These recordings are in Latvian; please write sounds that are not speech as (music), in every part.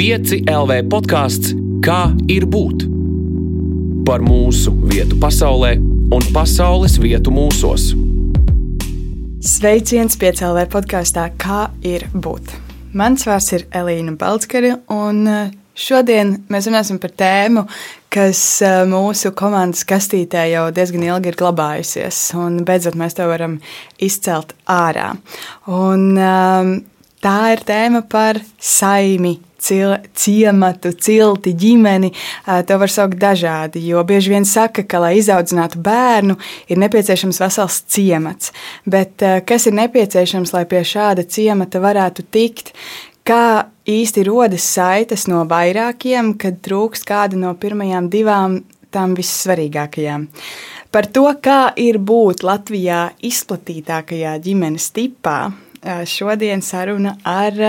5 LV podkāsts Kā ir būt? Par mūsu vietu pasaulē un pasaules vietu mūsos. Sveiciens piecēlē podkāstā Kā ir būt? Mans vārds ir Elīna Balskara, un eh, šodien mēs runāsim par tēmu, kas eh, mūsu komandas kastītē jau diezgan ilgi ir glabājusies, un beidzot mēs to varam izcelt ārā. Un, um, tā ir tēma par saimi cil, ciematu, cilti, ģimeni. To var saukt dažādi, jo bieži vien saka, ka, lai izaudzinātu bērnu, ir nepieciešams vesels ciemats. Bet kas ir nepieciešams, lai pie šāda ciemata varētu tikt? Kā īsti rodas saites no vairākiem, kad trūkst kāda no pirmajām divām tām vissvarīgākajām? Par to, kā ir būt Latvijā izplatītākajā ģimenes tipā, šodien saruna ar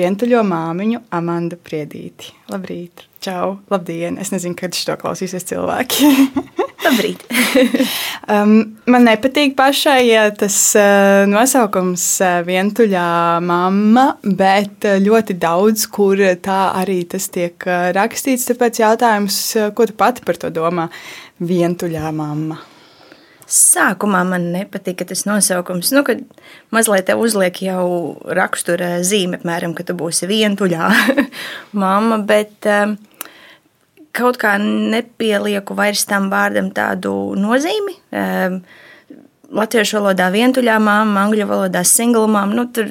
vientuļo māmiņu Amandu Priedīti. Labrīt! Čau! Labdien! Es nezinu, kad šo klausīsies cilvēki. (laughs) Labrīt! (laughs) um, man nepatīk pašai ja tas uh, nosaukums uh, vientuļā mamma, bet uh, ļoti daudz, kur tā arī tas tiek uh, rakstīts. Tāpēc jautājums, uh, ko tu pati par to domā? Vientuļā mamma. Sākumā man nepatika tas nosaukums, nu, kad mazliet te uzliek jau rakstura zīme, apmēram, ka tu būsi vientuļā (laughs) mamma, bet um, kaut kā nepielieku vairs tam vārdam tādu nozīmi. Um, Latviešu valodā vientuļā mamma, angļu valodā single mamma, nu, tur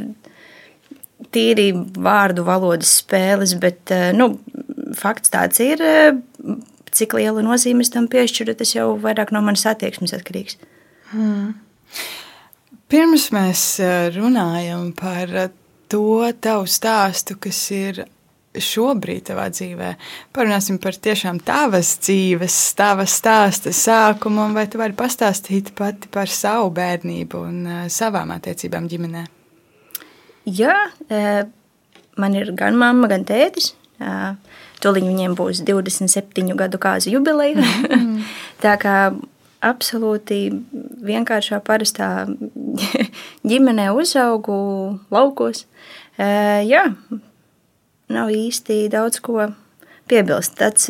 tīri vārdu valodas spēles, bet, uh, nu, fakts tāds ir, uh, cik liela nozīme tam piešķiru, tas jau vairāk no manas attieksmes atkarīgs. Hmm. Pirms mēs eh, runājam par to tavu stāstu, kas ir šobrīd tavā dzīvē, parunāsim par tiešām tavas dzīves, tavas stāsta sākumu, vai tu vari pastāstīt pati par savu bērnību un eh, savām attiecībām ģimenē? Jā, eh, man ir gan mamma, gan tētis. Tūlīt viņiem būs 27 gadu kāzu jubileja. Mm. (laughs) tā kā absolūti vienkāršā, parastā (laughs) ģimenē uzaugu laukos. Jā, nav īsti daudz ko piebilst. Tāds,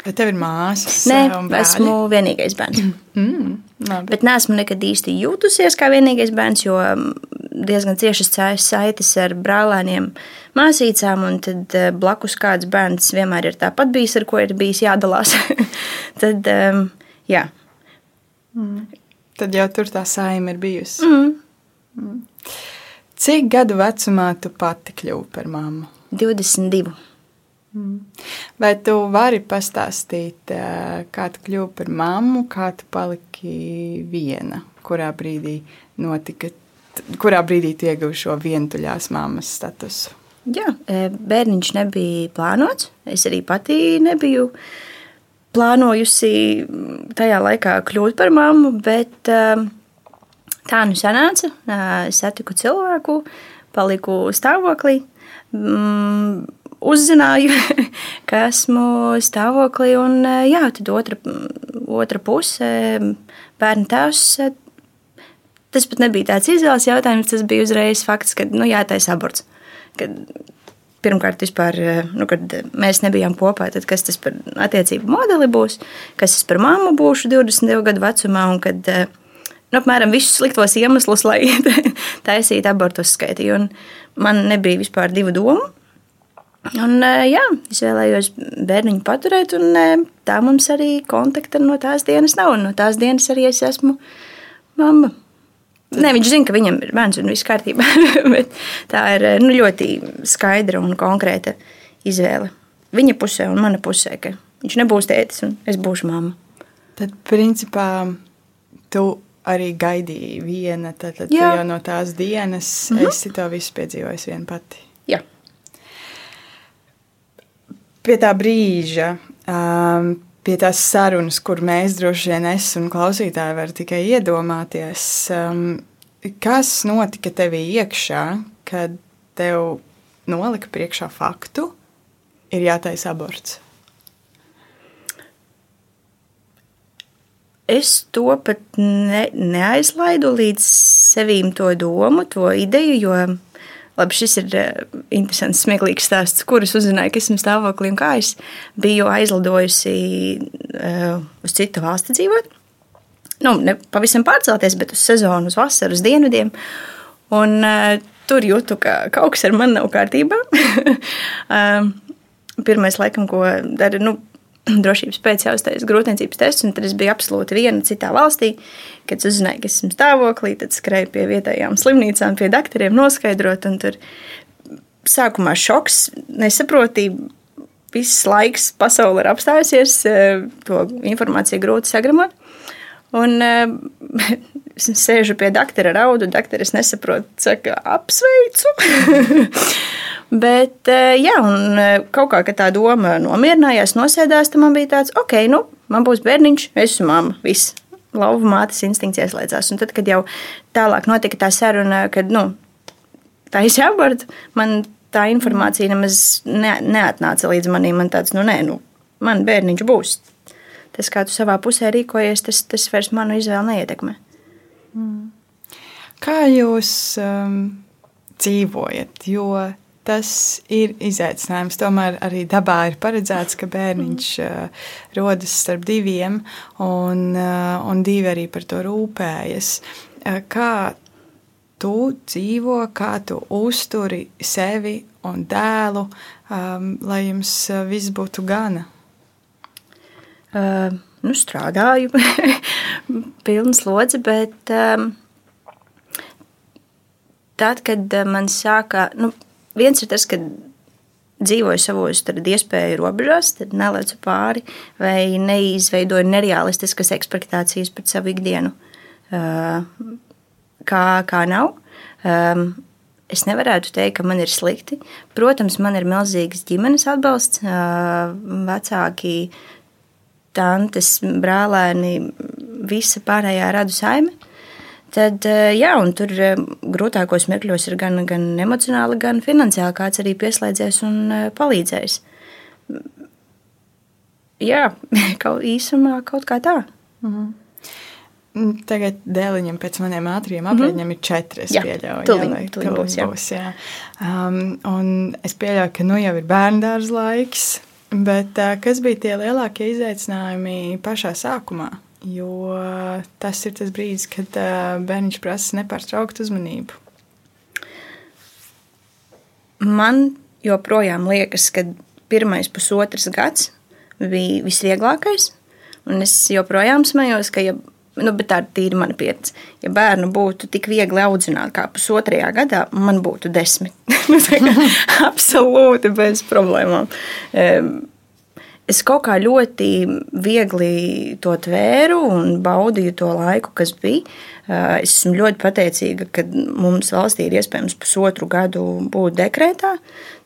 Vai tev ir māsas? Nē, esmu vienīgais bērns. Mm, labi. Bet neesmu nekad īsti jūtusies kā vienīgais bērns, jo diezgan ciešas saites ar brālēniem, māsīcām, un tad eh, blakus kāds bērns vienmēr ir tāpat bijis, ar ko ir bijis jādalās. (laughs) tad, um, jā. Mm. Tad jau tur tā saima ir bijusi. Mm. Mm. Cik gadu vecumā tu pati kļuvi par mammu? 22. Mm. Vai tu vari pastāstīt, eh, kā tu kļuvi par mammu, kā tu paliki viena, kurā brīdī notika kurā brīdī ieguvu šo vientuļās mammas statusu? Jā, e, bērniņš nebija plānots. Es arī pati nebiju plānojusi tajā laikā kļūt par mammu, bet e, tā nu sanāca. E, es satiku cilvēku, paliku stāvoklī, mm, uzzināju, (laughs) ka esmu stāvoklī, un jā, tad otra, otra puse, bērna tēvs Tas pat nebija tāds izvēles jautājums, tas bija uzreiz fakts, ka nu, jātaisa aborts. Kad, pirmkārt, vispār, nu, kad mēs nebijām kopā, tad kas tas par attiecību modeli būs, kas es par mammu būšu 22 gadu vecumā, un kad nu, apmēram visus sliktos iemeslus, lai (laughs) taisītu abortu uzskaitīju. Man nebija vispār divu domu. Un, jā, es vēlējos bērniņu paturēt, un tā mums arī kontakta no tās dienas nav. No tās dienas arī es esmu mamma. Nē, viņš zina, ka viņam ir bērns un viss kārtībā. (laughs) tā ir nu, ļoti skaidra un konkrēta izvēle. Viņa pusē un mana pusē, ka viņš nebūs tētis un es būšu mamma. Tad, principā, tu arī gaidīji viena. Tad, tad jau no tās dienas mm -hmm. esi to visu piedzīvojis viena pati. Jā. Pie tā brīža. Um, pie tās sarunas, kur mēs droši vien es un klausītāji var tikai iedomāties, um, kas notika tevī iekšā, kad tev nolika priekšā faktu, ir jātaisa aborts. Es to pat ne, neaizlaidu līdz sevīm to domu, to ideju, jo labi, šis ir uh, interesants, smieklīgs stāsts, kurus uzzināju, ka esmu stāvoklī un kā es biju aizlidojusi uh, uz citu valsti dzīvot. Nu, ne pavisam pārcelties, bet uz sezonu, uz vasaru, uz dienvidiem. Un, uh, tur jūtu, ka kaut kas ar mani nav kārtībā. uh, (laughs) pirmais, laikam, ko dara, nu, (clears throat) drošības pēc jāuztais grūtniecības tests, un tad es biju absolūti viena citā valstī. Kad es uzzināju, ka esmu stāvoklī, tad skrēju pie vietējām slimnīcām, pie doktoriem noskaidrot, un tur sākumā šoks, nesaprotība. Viss laiks pasaule ir apstājusies, eh, to informāciju grūti sagramot. Un uh, (laughs) sēžu pie doktora, raudu, doktoris nesaprot, saka, apsveicu. (laughs) Bet, uh, jā, un uh, kaut kā tā doma nomierinājās, nosēdās, tad man bija tāds, ok, nu, man būs bērniņš, es esmu mamma, viss. Lauva mātes instinkts ieslēdzās. Un tad, kad jau tālāk notika tā saruna, kad, nu, tā ir jābūt, man tā informācija nemaz ne, neatnāca līdz manim. Man tāds, nu, nē, nu, man bērniņš būs tas, kā tu savā pusē rīkojies, tas, tas vairs manu izvēli neietekmē. Mm. Kā jūs um, dzīvojat? Jo tas ir izaicinājums. Tomēr arī dabā ir paredzēts, ka bērniņš uh, rodas starp diviem, un, uh, un divi arī par to rūpējas. Uh, kā tu dzīvo, kā tu uzturi sevi un dēlu, um, lai jums uh, viss būtu gana? Uh, nu, strādāju, (laughs) pilna slodze, bet um, tad, kad man sāka, nu, viens ir tas, ka dzīvoju savos iespēju robežās, tad nelecu pāri vai neizveidoju nereālistiskas ekspektācijas par savu ikdienu, uh, kā, kā nav. Um, es nevarētu teikt, ka man ir slikti. Protams, man ir milzīgs ģimenes atbalsts. Vecāki tantes, brālēni, visa pārējā radu saime. Tad, eh, jā, un tur eh, grūtākos mirkļos ir gan, gan emocionāli, gan finansiāli kāds arī pieslēdzies un eh, palīdzējis. Jā, (laughs) kaut īsumā kaut kā tā. Mm -hmm. Tagad dēliņam pēc maniem ātriem aprēķiniem mm -hmm. ir četri. Es jā, pieļauju, tuliņ, jā, tuliņ būs, jā. būs. Jā. Um, un es pieļauju, ka nu jau ir bērndārs laiks. Bet kas bija tie lielākie izaicinājumi pašā sākumā? Jo tas ir tas brīdis, kad bērniņš prasa nepārtrauktu uzmanību. Man joprojām liekas, ka pirmais pusotrs gads bija visvieglākais. Un es joprojām smējos, ka, ja nu, tā ir tīri mana pieredze. Ja bērnu būtu tik viegli audzināt kā pusotrajā gadā, man būtu desmit. (laughs) Nu, (laughs) absolūti bez problēmām. Es kaut kā ļoti viegli to tvēru un baudīju to laiku, kas bija. Es esmu ļoti pateicīga, ka mums valstī ir iespējams pusotru gadu būt dekrētā.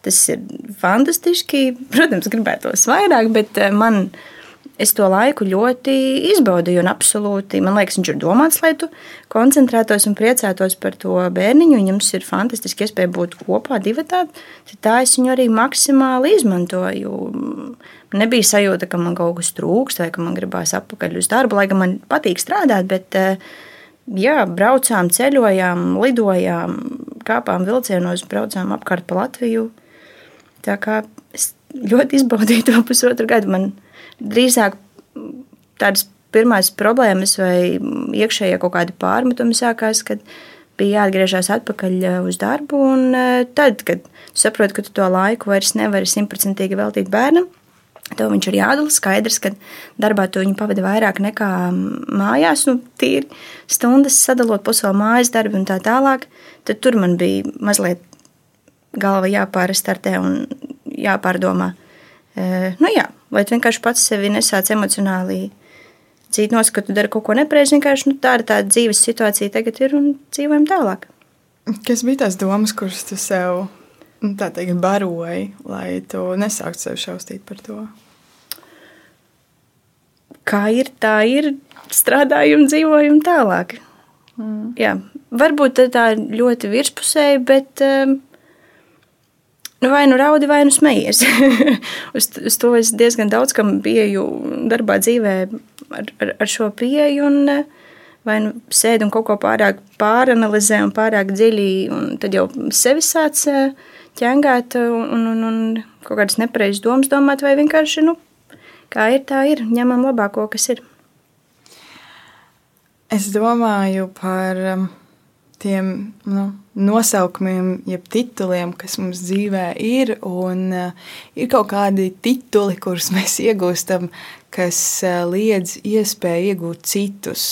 Tas ir fantastiski. (laughs) Protams, gribētos vairāk, bet man ir es to laiku ļoti izbaudīju. Un absolūti, man liekas, viņš ir domāts, lai tu koncentrētos un priecātos par to bērniņu. Jums ir fantastiski iespēja būt kopā, divi tādi. Tā es viņu arī maksimāli izmantoju. Nebija sajūta, ka man kaut kas trūkst vai ka man gribās atpakaļ uz darbu, lai gan man patīk strādāt. Bet, jā, braucām, ceļojām, lidojām, kāpām vilcienos, braucām apkārt pa Latviju. Tā kā es ļoti izbaudīju to (laughs) pusotru gadu. Man drīzāk tādas pirmās problēmas vai iekšējie kaut kādi pārmetumi sākās, kad bija jāatgriežas atpakaļ eh, uz darbu. Un eh, tad, kad saproti, ka tu to laiku vairs nevari simtprocentīgi veltīt bērnam, tev viņš ir jādala. Skaidrs, ka darbā tu viņu pavadi vairāk nekā mājās, nu, tīri stundas sadalot pusēlu mājas darbu un tā tālāk. Tad tur man bija mazliet galva jāpārstartē un jāpārdomā. Nu, jā, Vai tu vienkārši pats sevi nesāc emocionāli dzīt nos, ka tu dari kaut ko nepareizi. Vienkārši nu, tā ir tā dzīves situācija tagad ir un dzīvojam tālāk. Kas bija tās domas, kuras tu sev nu, tā teikt baroji, lai tu nesāktu sev šausmīt par to? Kā ir, tā ir, strādājam, dzīvojam tālāk. Mm. Jā, varbūt tā ļoti virspusēji, bet um, nu, vai nu raudi, vai nu smejies. (laughs) uz, uz to es diezgan daudz kam biju darbā, dzīvē ar, ar, ar šo pieeju. Un, vai nu sēdi un kaut ko pārāk pāranalizē un pārāk dziļi, un tad jau sevi sāc ķengāt un, un, un kaut kādas nepareizas domas domāt, vai vienkārši, nu, kā ir, tā ir, ņemam labāko, kas ir. Es domāju par um, tiem nu, nosaukumiem, jeb tituliem, kas mums dzīvē ir. Un, uh, ir kaut kādi tituli, kurus (laughs) mēs iegūstam, kas uh, liedz iespēju iegūt citus.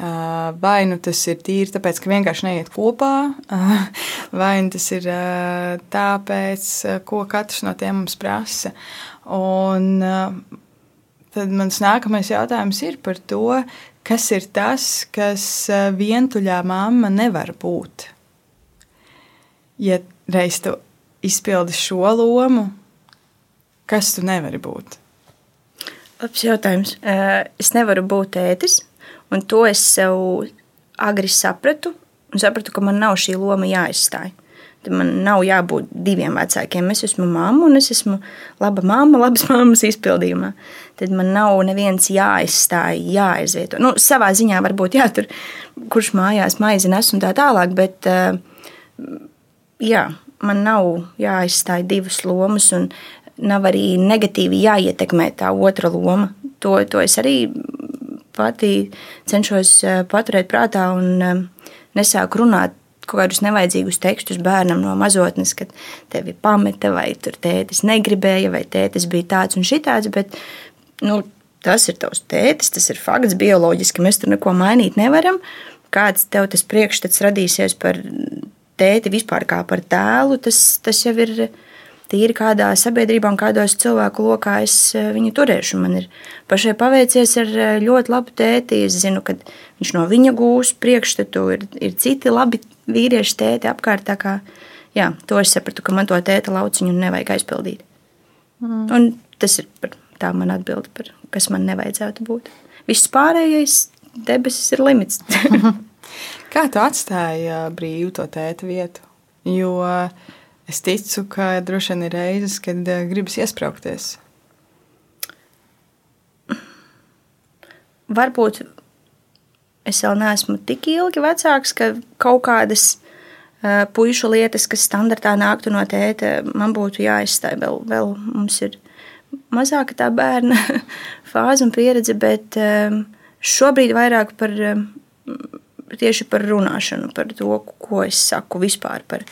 Uh, vai nu tas ir tīri tāpēc, ka vienkārši neiet kopā, uh, (laughs) vai nu tas ir uh, tāpēc, ko katrs no tiem mums prasa. Un tad mans nākamais jautājums ir par to, kas ir tas, kas vientuļā mamma nevar būt. Ja reiz tu izpildi šo lomu, kas tu nevari būt? Labs jautājums. Es nevaru būt ētis Un to es sev agri sapratu, un sapratu, ka man nav šī loma jāizstāj. Tad man nav jābūt diviem vecākiem. Es esmu mamma, un es esmu laba mamma, (laughs) labas mammas izpildījumā. Tad man nav neviens jāizstāj, jāizvieto. Nu, savā ziņā varbūt jā, tur, kurš mājās maizi nes un tā tālāk, bet eh, jā, man nav jāizstāj divas lomas, un nav arī negatīvi jāietekmē tā otra loma. To, to es arī pati cenšos eh, paturēt prātā un eh, nesāku runāt kaut kādus nevajadzīgus tekstus bērnam no mazotnes, kad tevi pameta, vai tur tētis negribēja, vai tētis bija tāds un šitāds. Bet, nu, tas ir tavs tētis, tas ir fakts, bioloģiski mēs tur neko mainīt nevaram. Kāds tev tas priekšstats radīsies par tēti vispār kā par tēlu, tas, tas jau ir tīri kādā sabiedrībā un kādos cilvēku lokā es eh, viņu turēšu. Man ir pašai paveicies ar eh, ļoti labu tēti. Es zinu, ka viņš no viņa gūs priekšstatu, ir, ir citi labi vīrieši tēti apkārt. Kā, jā, to es sapratu, ka man to tēta lauciņu nevajag aizpildīt. Mm. Un tas ir tā man atbilde par, kas man nevajadzētu būt. Viss pārējais debesis ir limits. (laughs) Kā tu atstāji brīvu to tēta vietu? Jo Es ticu, ka droši vien ir reizes, kad gribas iesprāgties. Varbūt es vēl neesmu tik ilgi vecāks, ka kaut kādas uh, pušu lietas, kas standartā nāktu no tēta, man būtu jāizstāj. Vēl, vēl mums ir mazāka tā bērna (laughs) fāze un pieredze, bet um, šobrīd vairāk par um, tieši par runāšanu, par to, ko es saku vispār par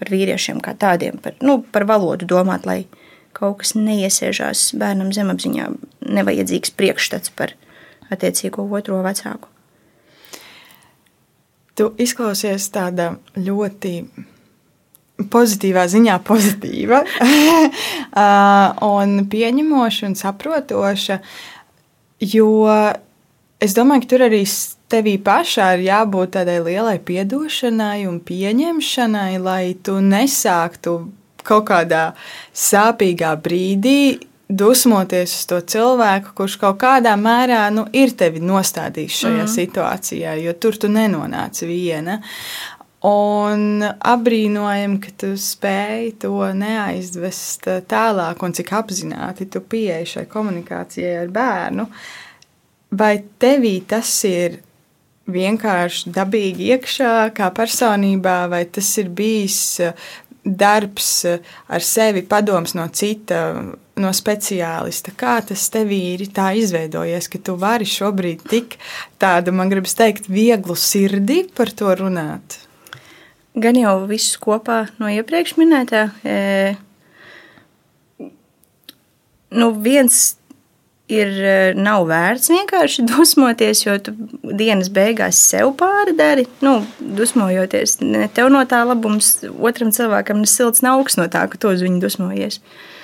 par vīriešiem kā tādiem, par, nu, par valodu domāt, lai kaut kas neiesēžās bērnam zemapziņā, nevajadzīgs priekšstats par attiecīgo otro vecāku. Tu izklausies tāda ļoti pozitīvā ziņā, pozitīva (laughs) un pieņemoša un saprotoša, jo es domāju, ka tur arī tevī pašā ir jābūt tādai lielai piedošanai un pieņemšanai, lai tu nesāktu kaut kādā sāpīgā brīdī dusmoties uz to cilvēku, kurš kaut kādā mērā nu, ir tevi nostādījis šajā mm. situācijā, jo tur tu nenonāci viena. Un apbrīnojam, ka tu spēj to neaizdvest tālāk, un cik apzināti tu pieeji šai komunikācijai ar bērnu. Vai tevī tas ir vienkārši dabīgi iekšā, kā personībā, vai tas ir bijis eh, darbs eh, ar sevi, padoms no cita, no speciālista. Kā tas tev ir tā izveidojies, ka tu vari šobrīd tik tādu, man gribas teikt, vieglu sirdi par to runāt? Gan jau viss kopā no iepriekš minētā. E, nu viens ir, eh, nav vērts vienkārši dusmoties, jo tu dienas beigās sev pāri dari. Nu, dusmojoties, ne tev no tā labums, otram cilvēkam ne silts nav augsts no tā, ka tu uz viņu dusmojies. Um,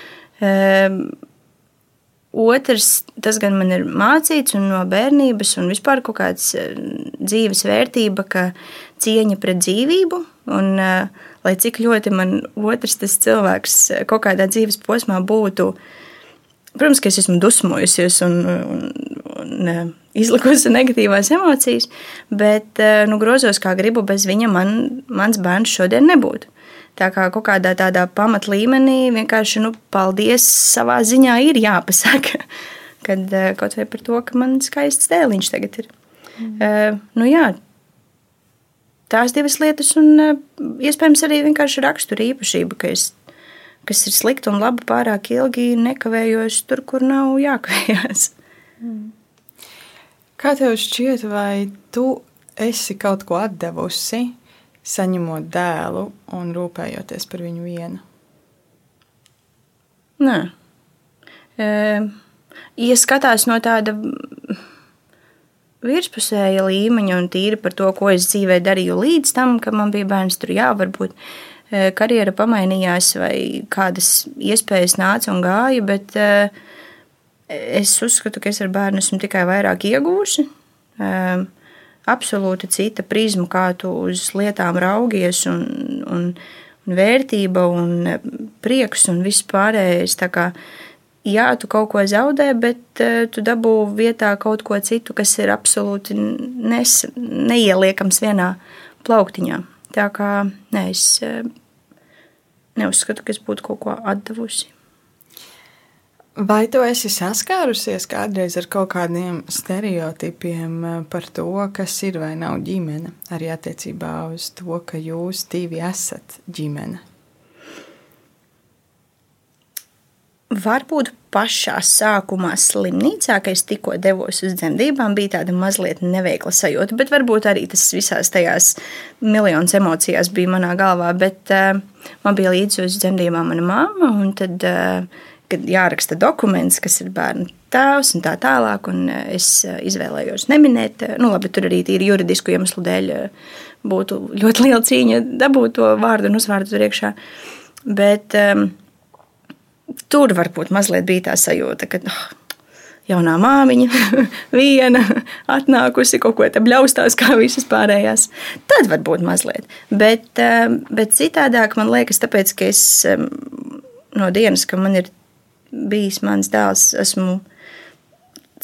Otrs, tas gan man ir mācīts no bērnības, un vispār kaut kāda eh, dzīves vērtība, ka cieņa pret dzīvību. Un, uh, lai cik ļoti man otrs cilvēks kaut kādā dzīves posmā būtu Protams, ka es esmu dusmojusies un, un, un izlikusi negatīvās emocijas, bet eh, nu, grozos kā gribu, bez viņa man, mans bērns šodien nebūtu. Tā kā kaut kādā tādā pamatlīmenī vienkārši nu, paldies savā ziņā ir jāpasaka. (laughs) Kad, eh, kaut vai par to, ka man skaists tēliņš tagad ir. Mm. Uh, nu jā, tās divas lietas, un uh, iespējams arī vienkārši rakstura īpašība, ka es, kas ir slikta un laba pārāk ilgi nekavējos tur, kur nav jākavējās. Mm. Kā tev šķiet, vai tu esi kaut ko atdevusi, saņemot dēlu un rūpējoties par viņu vienu? Nē. E, ja skatās no tāda virspusēja līmeņa un tīri par to, ko es dzīvē darīju līdz tam, kad man bija bērns, tur jā, varbūt karjera pamainījās vai kādas iespējas nāca un gāja, bet es uzskatu, ka es ar bērnu esmu tikai vairāk iegūsi. E, absolūti cita prizma, kā tu uz lietām raugies un, un, un vērtība un prieks un viss pārējais. Jā, tu kaut ko zaudē, bet uh, tu dabū vietā kaut ko citu, kas ir absolūti nes, neieliekams vienā plauktiņā. Tā kā ne, es uh, neuzskatu, ka es būtu kaut ko atdevusi. Vai tu esi saskārusies kādreiz ar kaut kādiem stereotipiem eh, par to, kas ir vai nav ģimene, arī attiecībā uz to, ka jūs divi esat ģimene? Varbūt pašā sākumā slimnīcā, kad es tikko devos uz dzemdībām, bija tāda mazliet neveikla sajūta, bet varbūt arī tas visās tajās miljonas emocijās bija manā galvā. Bet uh, man bija līdzi uz dzemdībām mana mamma, un tad, uh, kad jāraksta dokuments, kas ir bērnu tēvs un tā tālāk, un es izvēlējos neminēt, nu labi, tur arī tīri juridisku iemeslu dēļ būtu ļoti liela cīņa dabūt to vārdu un uzvārdu tur iekšā. Bet, um, tur varbūt mazliet bija tā sajūta, ka oh, jaunā māmiņa, (laughs) viena atnākusi kaut ko te bļaustās, kā visas pārējās. Tad varbūt mazliet. Bet, eh, bet citādāk man liekas, tāpēc, ka es no dienas, ka man ir bijis mans dēls, esmu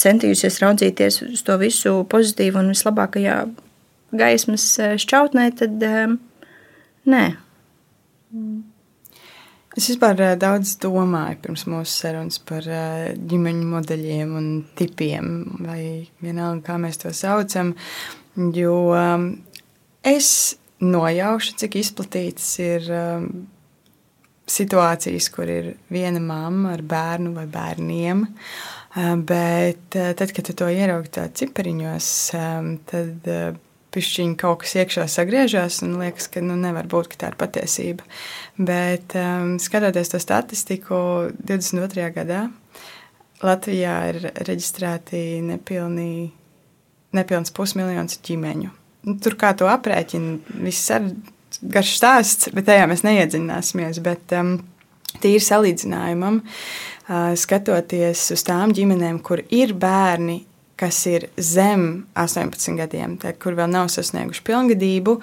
centījusies raudzīties uz to visu pozitīvu un vislabākajā gaismas eh, šķautnē, tad eh, nē. Mm. Es vispār eh, daudz domāju pirms mūsu sarunas par eh, ģimeņu modeļiem un tipiem, vai vienalga, kā mēs to saucam. Jo um, es nojaušu, cik izplatītas ir um, situācijas, kur ir viena mamma ar bērnu vai bērniem. Uh, bet tad, kad tu to ieraugi tā cipariņos, um, tad pišķiņi kaut kas iekšā sagriežās un liekas, ka nu, nevar būt, ka tā ir patiesība. Bet skatoties to statistiku, 22. gadā Latvijā ir reģistrēti nepilnī, nepilns pusmiljons ģimeņu. Nu, tur kā to aprēķina, viss ir garš stāsts, bet tajā mēs neiedziļināsimies. Bet, um, Tīri salīdzinājumam, uh, skatoties uz tām ģimenēm, kur ir bērni kas ir zem 18 gadiem, tad, kur vēl nav sasnieguši pilngadību,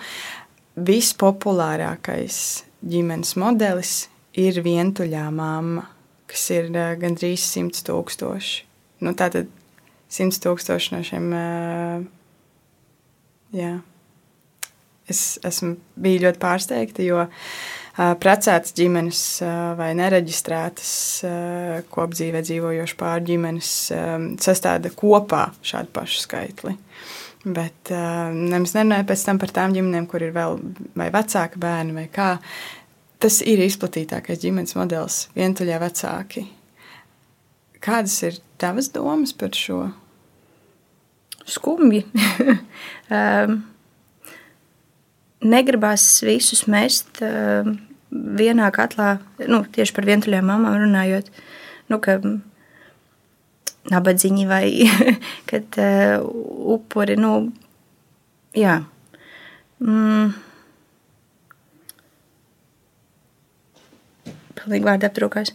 vispopulārākais ģimenes modelis ir vientuļā mamma, kas ir uh, gandrīz 100 tūkstoši. Nu, tātad 100 tūkstoši no šiem. Uh, jā. Es esmu biju ļoti pārsteigta, jo precētas ģimenes vai nereģistrētas kopdzīvē dzīvojošu pāri ģimenes sastāda kopā šādu pašu skaitli. Bet nemaz nerunāju pēc tam par tām ģimenēm, kur ir vēl vai vecāki bērni vai kā. Tas ir izplatītākais ģimenes modelis - vientuļie vecāki. Kādas ir tavas domas par šo? Skumji. (laughs) um, negribās visus mest. Um, vienā katlā, nu, tieši par vientuļām mamām runājot, nu, ka nabadzīņi vai (laughs) kad uh, upuri, nu, jā. Mm. Pilnīgi vārdi aptrūkās.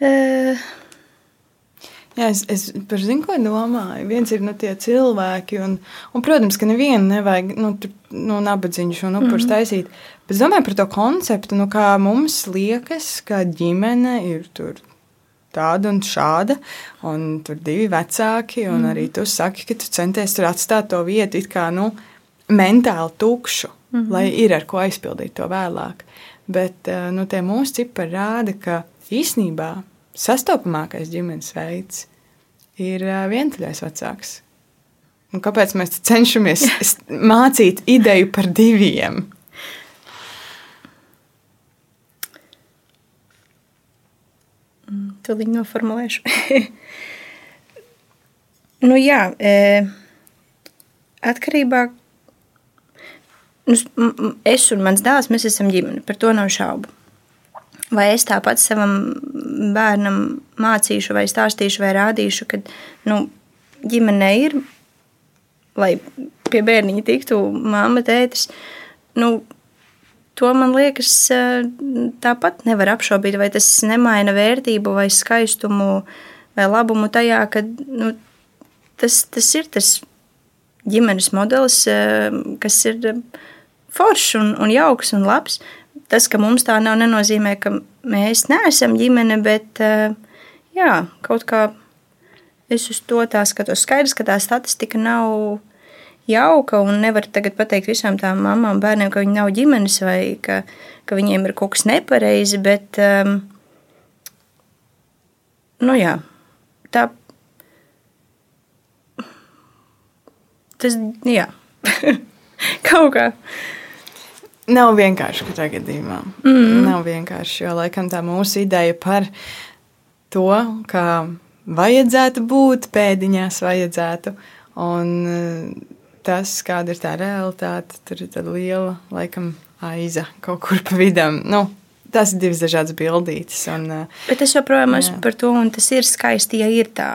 Uh, Jā, es, es par zinu, ko domāju. Viens ir nu, tie cilvēki, un, un, protams, ka nevienu nevajag nu, tur, nu, nabadzīņus un upurus mm -hmm. taisīt. Bet es domāju par to konceptu, nu, kā mums liekas, ka ģimene ir tur tāda un šāda, un tur divi vecāki, un mm. arī tu saki, ka tu centies tur atstāt to vietu it kā, nu, mentāli tukšu, mm -hmm. lai ir ar ko aizpildīt to vēlāk. Bet, eh, nu, tie mūsu cipari rāda, ka īsnībā sastopamākais ģimenes veids ir vientuļais vecāks. Un kāpēc mēs cenšamies (laughs) mācīt ideju par diviem? To viņi noformulēšu. (laughs) nu, jā, e, atkarībā nu, es un mans dēls, mēs esam ģimene, par to nav šaubu. Vai es tāpat savam bērnam mācīšu, vai stāstīšu, vai rādīšu, ka nu, ģimenē ir, lai pie bērniņa tiktu māma, tētis. Nu, to man liekas, tāpat nevar apšaubīt, vai tas nemaina vērtību vai skaistumu vai labumu tajā, ka nu, tas, tas ir tas ģimenes modelis, kas ir foršs un, un jauks un labs. Tas, ka mums tā nav, nenozīmē, ka mēs neesam ģimene, bet jā, kaut kā es uz to tā skatos. Skaidrs, ka tā statistika nav jauka un nevar tagad pateikt visām tām mamām bērniem, ka viņi nav ģimenes vai ka, ka viņiem ir kaut kas nepareizi, bet um, nu jā, tā tas, jā, (laughs) kaut kā. Nav vienkārši katrā gadījumā. Mm. Nav vienkārši, jo laikam tā mūsu ideja par to, kā vajadzētu būt, pēdiņās vajadzētu. Un eh, tas, kāda ir tā realitāte, tur ir tāda liela, laikam, aiza kaut kur pa vidam. Nu, tas ir divas dažādas bildītes. Un, eh, Bet es joprojām esmu par to, un tas ir skaisti, ja ir tā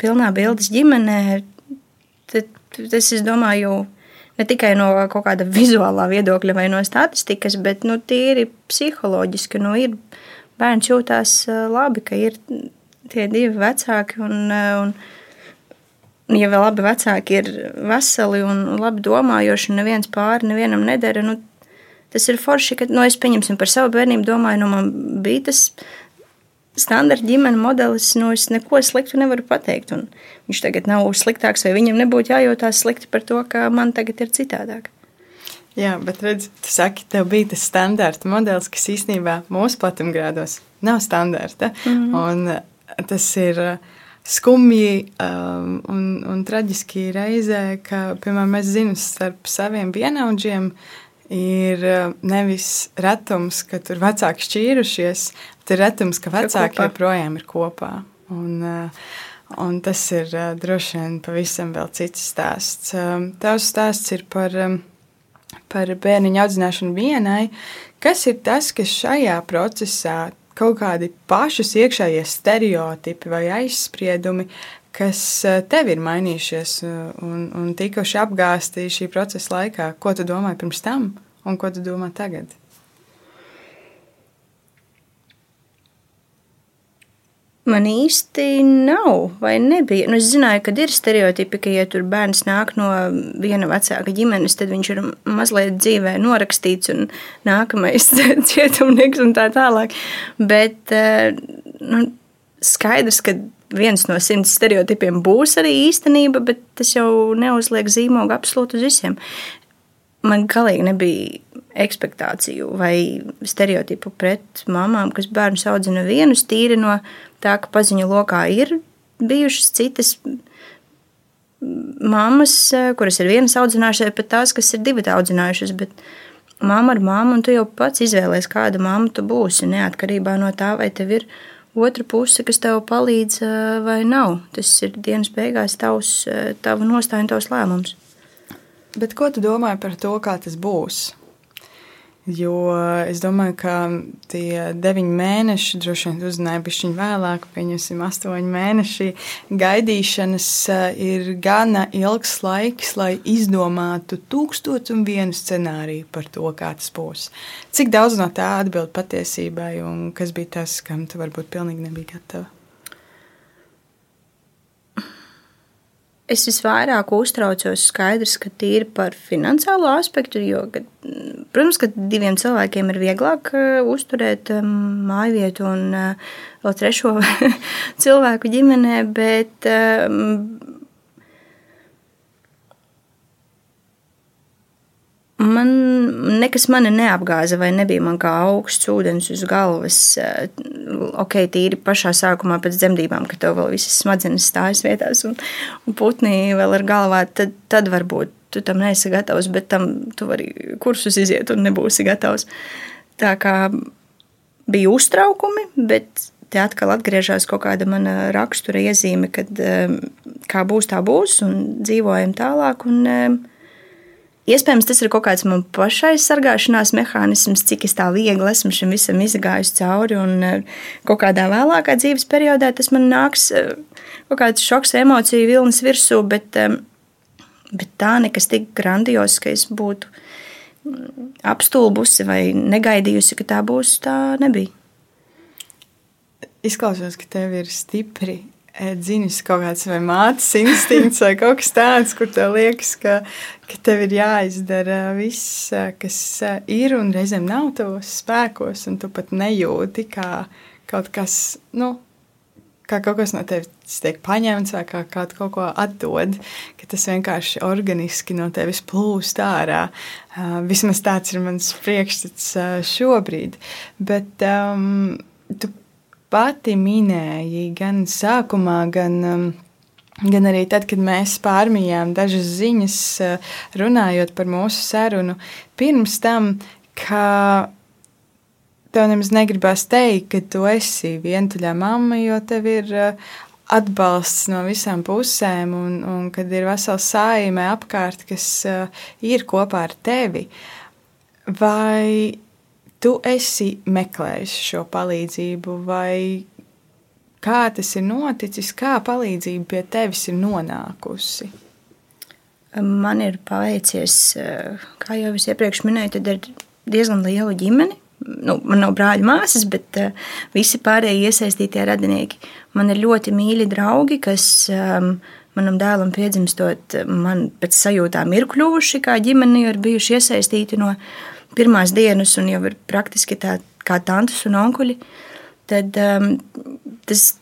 pilnā bildes ģimenē. Tad, tas, es domāju, ne tikai no kaut kāda vizuālā viedokļa vai no statistikas, bet nu, tīri psiholoģiski. Nu, ir, bērns jūtās labi, ka ir tie divi vecāki. Un, un, ja vēl abi vecāki ir veseli un labi domājoši, un neviens pāri nevienam nedara, nu, tas ir forši, ka nu, es pieņemsim par savu bērnību, domāju, nu, man bija tas standarta ģimenes modelis, nu, es neko sliktu nevaru pateikt. Un viņš tagad nav sliktāks, vai viņam nebūtu jājūtās slikti par to, ka man tagad ir citādāk. Jā, bet redz, tu saki, tev bija tas standarta modelis, kas īstenībā mūsu platumgrādos nav standarta. Mm -hmm. Un tas ir uh, skumji um, un, un traģiski reizē, ka, piemēram, mēs zinām, starp saviem vienaudžiem ir uh, nevis retums, ka tur vecāki šķīrušies, bet ir retums, ka vecāki joprojām ir kopā. Un, uh, un tas ir uh, droši vien pavisam vēl cits stāsts. Um, tavs stāsts ir par, um, par bērniņu audzināšanu vienai. Kas ir tas, kas šajā procesā kaut kādi pašas iekšējie stereotipi vai aizspriedumi, kas eh, tev ir mainījušies eh, un, un tikuši apgāsti šī procesa laikā. Ko tu domāji pirms tam un ko tu domā tagad? Man īsti nav, vai nebija. Nu, es zināju, ka ir stereotipi, ka, ja tur bērns nāk no viena vecāka ģimenes, tad viņš ir mazliet dzīvē norakstīts un nākamais (laughs) cietumnieks un tā tālāk. Bet eh, nu, skaidrs, ka viens no simts stereotipiem būs arī īstenība, bet tas jau neuzliek zīmogu absolūti uz visiem. Man galīgi nebija ekspektāciju vai stereotipu pret mamām, kas bērnu audzina vienus tīri no tā, ka paziņu lokā ir bijušas citas mammas, kuras ir vienas audzinājušās, bet tās, kas ir divi audzinājušas. Bet mamma ar mammu, un tu jau pats izvēlējies, kāda mamma tu būsi, neatkarībā no tā, vai tev ir otra puse, kas tev palīdz vai nav. Tas ir dienas beigās tavs, tava nostāja un tavs lēmums. Bet ko tu domā par to, kā tas būs? Jo es domāju, ka tie deviņi mēneši, droši vien uzzināja pišķiņu vēlāk, pieņemsim astoņi mēneši gaidīšanas eh, ir gana ilgs laiks, lai izdomātu tūkstotu un vienu scenāriju par to, kā tas būs. Cik daudz no tā atbild patiesībai un kas bija tas, kam tu varbūt pilnīgi nebija gatava? Es visvairāk uztraucos skaidrs, ka tīri par finansiālo aspektu, jo, protams, ka diviem cilvēkiem ir vieglāk uh, uzturēt um, māju vietu un uh, vēl trešo (laughs) cilvēku ģimenē, bet Man nekas mani neapgāza, vai nebija man kā augsts ūdens uz galvas. Ok, tīri pašā sākumā pēc dzemdībām, kad tev vēl visas smadzenes stājas vietās un, un putni vēl ir galvā, tad, tad varbūt tu tam neesi gatavs, bet tam tu vari kursus iziet un nebūsi gatavs. Tā kā bija uztraukumi, bet te atkal atgriežas kaut kāda mana rakstura iezīme, kad kā būs, tā būs, un dzīvojam tālāk. Un, Iespējams, tas ir kaut kāds man pašai sargāšanās mehānisms, cik es tā viegli esmu šim visam izgājis cauri. Un eh, kaut kādā vēlākā dzīves periodā tas man nāks kaut kāds šoks, emociju vilnis virsū, bet, eh, bet tā nekas tik grandios, ka es būtu mm, apstulbusi vai negaidījusi, ka tā būs, tā nebija. Izklausās, ka tev ir stipri dzimis kaut kāds vai mātes instinkts vai kaut kas tāds, kur tev liekas, ka, ka tev ir jāizdara viss, kas ir un reizēm nav tavos spēkos, un tu pat nejūti, kā kaut kas, nu, kā kaut kas no tevis tiek paņemts vai kā kāds kaut ko atdod, ka tas vienkārši organiski no tevis plūst ārā. Vismaz tāds ir mans priekšstats šobrīd. Bet um, tu pati minēji gan sākumā, gan, um, gan arī tad, kad mēs pārmījām dažas ziņas, runājot par mūsu sarunu, pirms tam, ka tev nemaz negribas teikt, ka tu esi vientuļā mamma, jo tev ir uh, atbalsts no visām pusēm, un, un kad ir vesela saime apkārt, kas uh, ir kopā ar tevi. Vai tu esi meklējis šo palīdzību, vai kā tas ir noticis, kā palīdzība pie tevis ir nonākusi? Man ir paveicies, kā jau es iepriekš minēju, tad ir diezgan liela ģimene. Nu, man nav brāļa māsas, bet uh, visi pārējie iesaistītie radinieki. Man ir ļoti mīļi draugi, kas um, manam dēlam piedzimstot, man pēc sajūtām ir kļuvuši kā ģimene, ir bijuši iesaistīti no pirmās dienas, un jau ir praktiski tā kā tantes un onkuļi, tad um, tas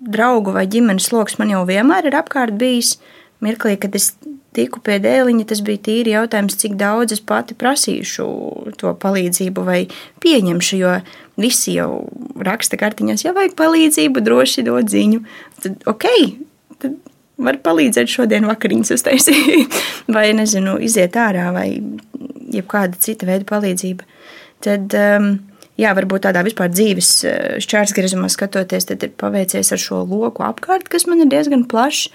draugu vai ģimenes lokus man jau vienmēr ir apkārt bijis. Mirklī, kad es tiku pie dēliņa, tas bija tīri jautājums, cik daudz es pati prasīšu to palīdzību vai pieņemšu, jo visi jau raksta kartiņās, ja vajag palīdzību, droši dod ziņu. Tad, ok, tad var palīdzēt šodien vakariņas uztaisīt, (laughs) vai, nezinu, iziet ārā, vai jebkāda cita veida palīdzība. Tad, um, jā, varbūt tādā vispār dzīves uh, šķērsgriezumā skatoties, tad ir paveicies ar šo loku apkārt, kas man ir diezgan plašs.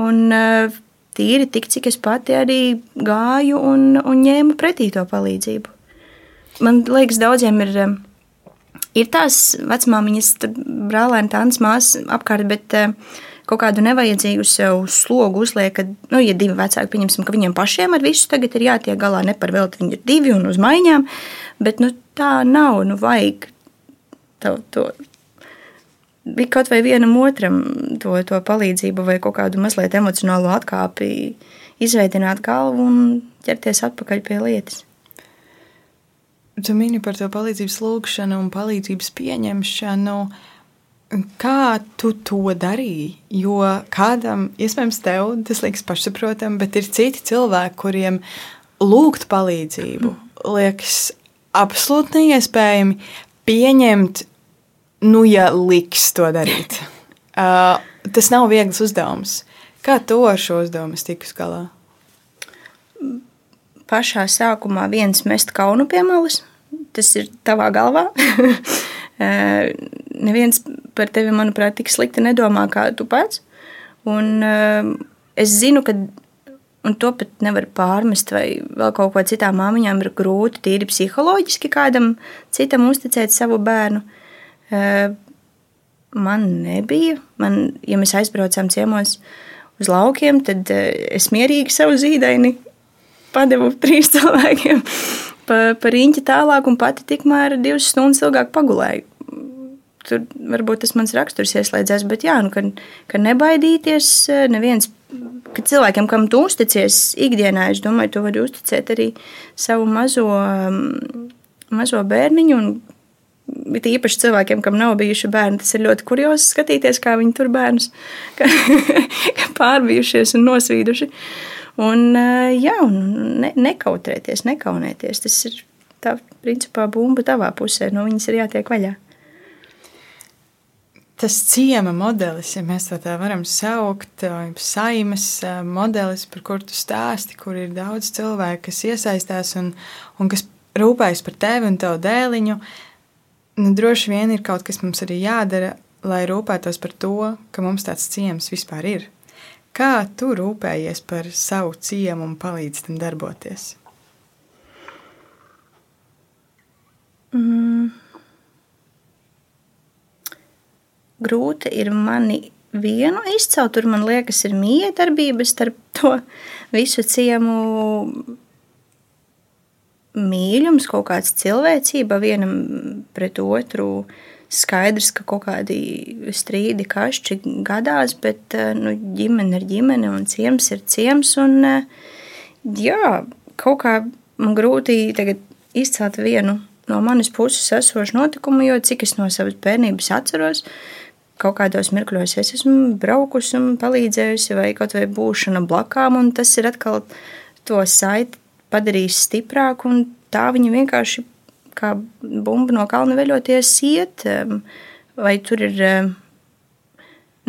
Un uh, tīri tik, cik es pati arī gāju un, un ņēmu pretī to palīdzību. Man liekas, daudziem ir, um, ir tās vecmāmiņas, brālēni, tādas māsas apkārt, bet uh, kaut kādu nevajadzīgu sev slogu uzliek, ka, nu, ja divi vecāki, pieņemsim, ka viņiem pašiem ar visu tagad ir jātiek galā, ne par velti viņi ir divi un uz maiņām, bet, nu, tā nav, nu, vajag to, to bija kaut vai vienam otram to, to palīdzību vai kaut kādu mazliet emocionālu atkāpi, izveidināt galvu un ķerties atpakaļ pie lietas. Tu mini par to palīdzības lūgšanu un palīdzības pieņemšanu. Kā tu to darīji? Jo kādam, iespējams, tev tas liekas pašsaprotami, bet ir citi cilvēki, kuriem lūgt palīdzību liekas absolūti neiespējami pieņemt, nu, ja liks to darīt. (laughs) Uh, tas nav viegls uzdevums. Kā tu ar šo uzdevumu tikus galā? Pašā sākumā viens mest kaunu pie malas. Tas ir tavā galvā. (laughs) neviens par tevi, manuprāt, tik slikti nedomā kā tu pats. Un es zinu, ka un to pat nevar pārmest, vai vēl kaut ko citām māmiņām ir grūti, tīri psiholoģiski kādam citam uzticēt savu bērnu. Man nebija. Man, ja mēs aizbraucām ciemos uz laukiem, tad es mierīgi savu zīdaini padevu (laughs) trīs cilvēkiem pa, pa riņķi tālāk, un pati tikmēr divas stundas ilgāk pagulēju. Tur varbūt tas mans raksturs ieslēdzās, bet jā, nu, ka, ka nebaidīties neviens. Ka cilvēkiem, kam tu uzticies ikdienā, es domāju, tu vari uzticēt arī savu mazo, mazo bērniņu. Bet īpaši cilvēkiem, kam nav bijuši bērni, tas ir ļoti kuriozi skatīties, kā viņi tur bērnus (laughs) pārbijušies un nosvīduši. Un, jā, un ne, nekautrēties, nekaunēties. Tas ir tā, principā, bumba tavā pusē. No viņas ir jātiek vaļā tas ciema modelis, ja mēs tā, varam saukt, saimas modelis, par kuru tu stāsti, kur ir daudz cilvēku, kas iesaistās un, un kas rūpējas par tevi un tavu dēliņu, nu, droši vien ir kaut kas mums arī jādara, lai rūpētos par to, ka mums tāds ciems vispār ir. Kā tu rūpējies par savu ciemu un palīdzi tam darboties? Mm grūti ir mani vienu izcelt. Tur man liekas, ir miedarbības starp to visu ciemu mīlums, kaut kāds cilvēcība vienam pret otru. Skaidrs, ka kaut kādi strīdi, kašķi gadās, bet nu, ģimene ir ģimene un ciems ir ciems. Un, jā, kaut kā man grūti izcelt vienu no manas puses esošu notikumu, jo cik es no savas bērnības atceros, kaut kādos mirkļos es esmu braukusi un palīdzējusi, vai kaut vai būšana blakām, un tas ir atkal to saiti padarījis stiprāku, un tā viņa vienkārši kā bumba no kalna veļoties iet, vai tur ir,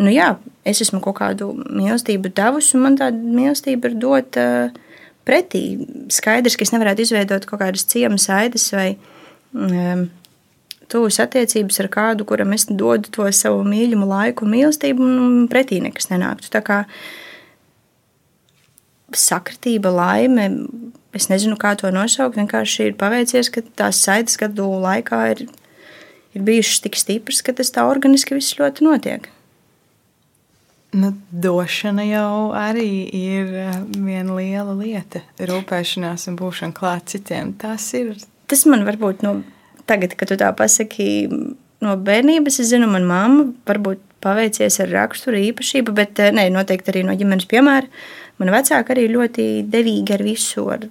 nu jā, es esmu kaut kādu mīlestību devusi, un man tāda mīlestība ir dota pretī. Skaidrs, ka es nevarētu izveidot kaut kādas ciemas aidas vai um, tuvas attiecības ar kādu, kuram es dodu to savu mīļumu laiku un mīlestību, un pretī nekas nenāktu. Tā kā sakritība, laime, es nezinu, kā to nosaukt, vienkārši ir paveicies, ka tās saites gadu laikā ir, ir bijušas tik stipras, ka tas tā organiski viss ļoti notiek. Nu, došana jau arī ir eh, viena liela lieta. Rūpēšanās un būšana klāt citiem. Tas ir. Tas man varbūt no tagad, kad tu tā pasaki, no bērnības es zinu, manā mamma varbūt paveicies ar raksturu īpašību, bet eh, ne, noteikti arī no ģimenes piemēra. Mana vecāka arī ļoti devīgi ar visu, ar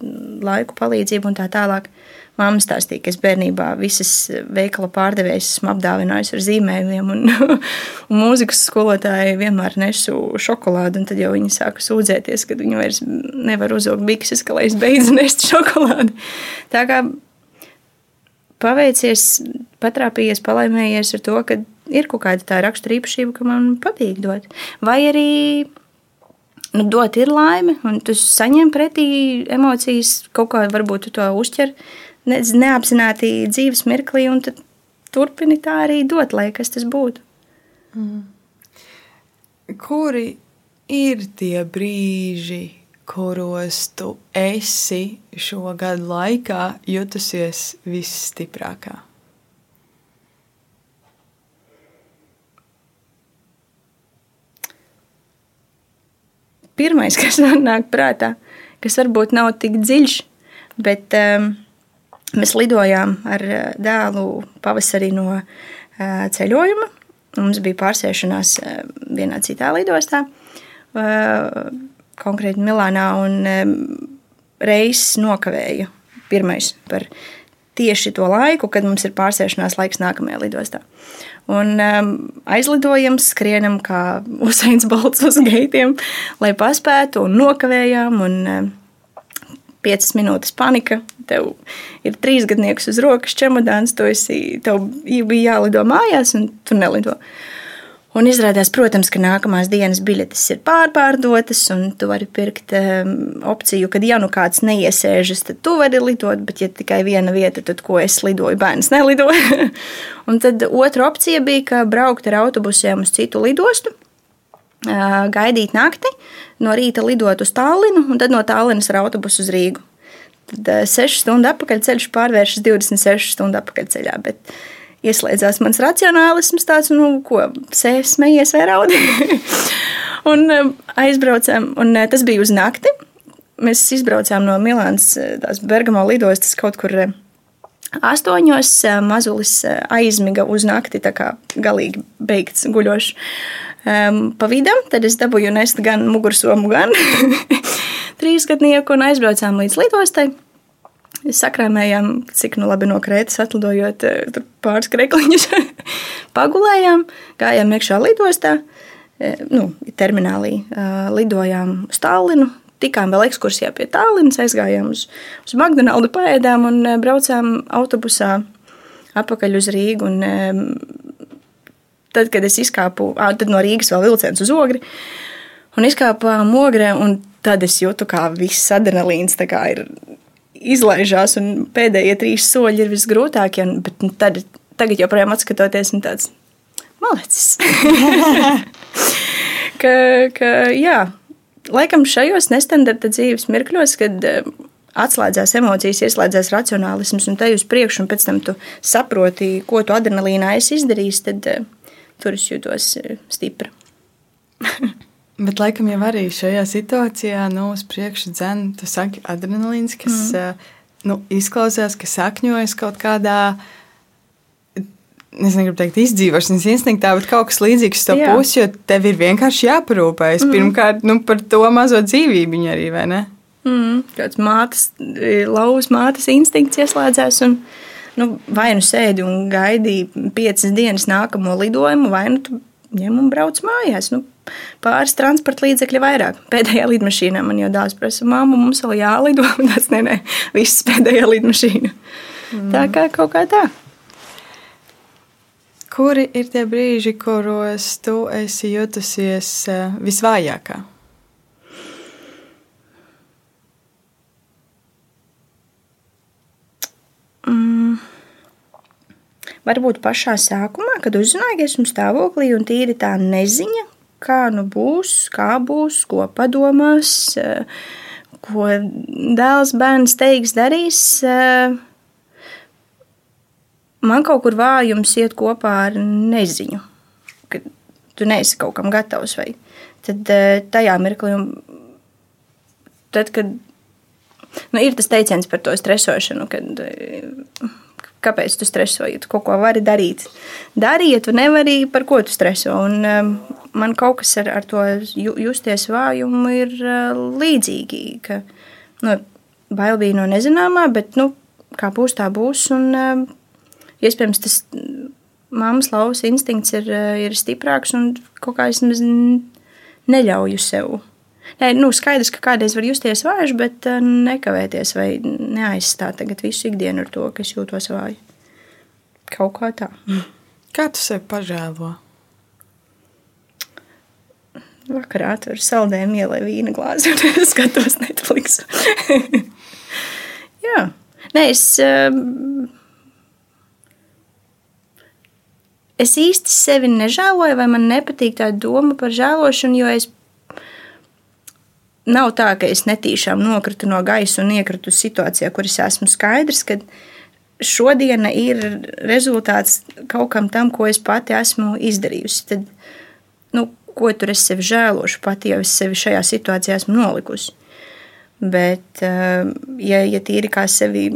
laiku palīdzību un tā tālāk. Māma stāstīja, ka es bērnībā visas veikala pārdevējas esmu apdāvinājusi ar zīmējumiem, un, (laughs) un mūzikas skolotāji vienmēr nesu šokolādi. Tad jau viņi sāka sūdzēties, ka viņi vairs nevar uzvilkt bikses, ka lai es beidzu (laughs) nest šokolādi. Tā kā paveicies, patrāpījies, palaimējies ar to, ka ir kaut kāda tā rakstura īpašība, ka man patīk dot. Vai arī nu, dot ir laime, un tu saņem pretī emocijas, kaut kā varbūt tu to uztver ne, neapzināti dzīves mirklī, un tad turpini tā arī dot, lai kas tas būtu. Mm. Kuri ir tie brīži, kuros tu esi šo gadu laikā jutusies visstiprākā? Pirmais, (laughs) kas nāk prātā, kas varbūt nav tik dziļš, bet um, mēs lidojām ar uh, dēlu pavasarī no uh, ceļojuma. Mums bija pārsēšanās uh, vienā citā lidostā. Uh, konkrēti Milānā, un reizes nokavēju pirmais par tieši to laiku, kad mums ir pārsēšanās laiks nākamajā lidostā. Un um, aizlidojam, skrienam kā (laughs) Usains Bolts uz gaitiem, lai paspētu, un nokavējām. Un, um, Piecas minūtes panika, tev ir trīs gadnieks uz rokas, čemodāns, tu esi, tev bija jālido mājās, un tu nelido. Uh, Un izrādās, protams, ka nākamās dienas biļetes ir pārpārdotas, un tu vari pirkt um, opciju, ka, ja nu kāds neiesēžas, tad tu vari lidot, bet, ja tikai viena vieta, tad ko es lidoju, bērns nelidoja. (laughs) un tad otra opcija bija, ka braukt ar autobusiem uz citu lidostu, uh, gaidīt nakti, no rīta lidot uz Tallinu, un tad no Tallinas ar autobusu uz Rīgu. Tad uh, 6 stundu atpakaļceļš pārvēršas 26 stundu atpakaļceļā. Bet, uh, ieslēdzās mans racionālisms, tāds, nu, ko sēžamies vai raudi. (laughs) un um, aizbraucām, un uh, tas bija uz nakti. Mēs izbraucām no Milānas, uh, tās Bergamo lidostas kaut kur astoņos. Mazulis aizmiga uz nakti, tā kā galīgi beigts guļošs. Um, pa vidam, tad es dabūju nest gan mugursomu, gan (laughs) trīsgadnieku un aizbraucām līdz lidostai. Sakrāmējām, cik nu labi no Krētas atlidojot, eh, pāris krekliņus (laughs) pagulējām, gājām iekšā lidostā, eh, nu, terminālī, eh, lidojām uz Tallinu, tikām vēl ekskursijā pie Tallinas, aizgājām uz, uz McDonaldu, paēdām un braucām autobusā atpakaļ uz Rīgu. Un, tad, kad es izkāpu, tad no Rīgas vēl vilciens uz Ogri, un izkāpām Ogrē, un tad es jūtu, kā viss adrenalīns ir izlaižās, un pēdējie trīs soļi ir visgrūtākie. Bet nu, tad, tagad, joprojām atskatoties, ir tāds malecis. (laughs) ka, ka, jā, laikam šajos nestandarta dzīves mirkļos, kad eh, atslēdzās emocijas, ieslēdzās racionālisms, un te uz priekšu, un pēc tam tu saproti, ko tu adrenalīnā esi izdarījis, tad uh, tur es jūtos uh, stipra. (laughs) Bet, laikam, jau arī šajā situācijā, nu, uz priekšu dzēna, tu saki, adrenalīns, kas mm. nu, izklausās, ka sakņojas kaut kādā es negribu teikt, izdzīvošanas instinktā, bet kaut kas līdzīgs to Jā. pusi, jo tev ir vienkārši jāparūpējas mm. pirmkārt nu, par to mazo dzīvību arī, vai ne? Mm. Kāds mātes, lauvas mātes instinkts ieslēdzās. Un, nu, vai nu sēdi un gaidi piecas dienas nākamo lidojumu, vai nu ņem un brauc mājās. Nu, pāris transporta līdzekļi vairāk. Pēdējā lidmašīnā man jau dāvā prasa, māmu, mums vēl jālido. (laughs) Tas nē, nē, viss pēdējā lidmašīna. Mm. Tā kā kaut kā tā. Kuri ir tie brīži, kuros tu esi jutusies eh, visvājākā? Mm. Varbūt pašā sākumā, kad uzzināju, ka esmu stāvoklī un tīri tā neziņa, kā nu būs, kā būs, ko padomās, eh, ko dēls bērns teiks, darīs. Uh, man kaut kur vājums iet kopā ar neziņu, ka tu neesi kaut kam gatavs. Vai. Tad eh, tajā mirklī, tad, kad nu, ir tas teiciens par to stresošanu, kad eh, kāpēc tu stresoji, tu kaut ko vari darīt. Darīji, ja tu nevari, par ko tu streso. Un, um, man kaut kas ar, ar to justies vājumu ir uh, līdzīgi. Ka, nu, bail bija no nezināmā, bet nu, kā būs, tā būs. Un, uh, iespējams tas mammas lauvas instinkts ir, eh, ir stiprāks un kaut kā es neļauju sev. Nē, nu, skaidrs, ka kādreiz var justies vājš, bet eh, nekavēties vai neaizstāt visu ikdienu ar to, ka es jūtos vāji. Kaut kā tā. Kā tu sev pažēlo? Vakarā tur saldējumu ielai vīna glāzi un (laughs) skatos Netflix. (laughs) Jā. Nē, es um, es īsti sevi nežēloju, vai man nepatīk tā doma par žēlošanu, jo es nav tā, ka es netīšām nokritu no gaisa un iekritu situācijā, kur es esmu skaidrs, ka šodiena ir rezultāts kaut kam tam, ko es pati esmu izdarījusi. Tad, nu, ko tur es sevi žēlošu, pati jau es sevi šajā situācijā esmu nolikusi. Bet, eh, ja, ja tīri kā sevi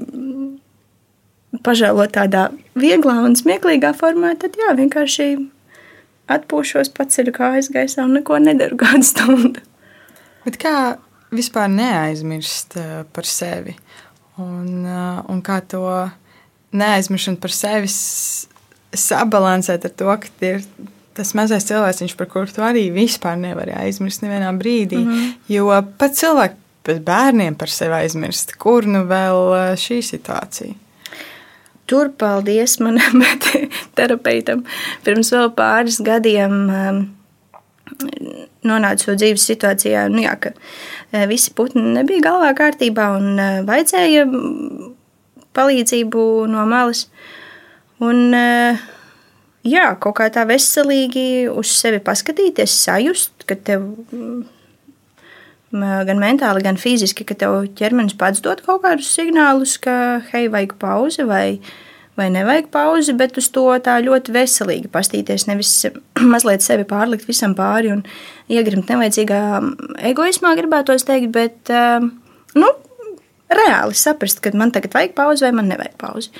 pažēlot tādā vieglā un smieklīgā formā, tad jā, vienkārši atpūšos, paceļu kājas gaisā un neko nedaru kādu stundu. Bet kā vispār neaizmirst eh, par sevi? Un, eh, un kā to neaizmiršanu par sevi sabalansēt ar to, ka ir tas mazais cilvēks, par kuru tu arī vispār nevari aizmirst nevienā brīdī. Mm -hmm. Jo pat cilvēki pēc bērniem par sevi aizmirst, kur nu vēl eh, šī situācija. Tur paldies manam (laughs) terapeitam. Pirms vēl pāris gadiem um, nonācu dzīves situācijā, nu jā, ka uh, visi putni nebija galvā kārtībā un uh, vajadzēja palīdzību no malas. Un, uh, jā, kaut kā tā veselīgi uz sevi paskatīties, sajust, ka tev gan mentāli, gan fiziski, ka tev ķermenis pats dod kaut kādus signālus, ka hei, vajag pauzi vai, vai nevajag pauzi, bet uz to tā ļoti veselīgi pastīties. Nevis (clears throat) mazliet sevi pārlikt visam pāri un iegrimt nevajadzīgā egoismā, gribētos teikt, bet nu, reāli saprast, ka man tagad vajag pauzi vai man nevajag pauzi.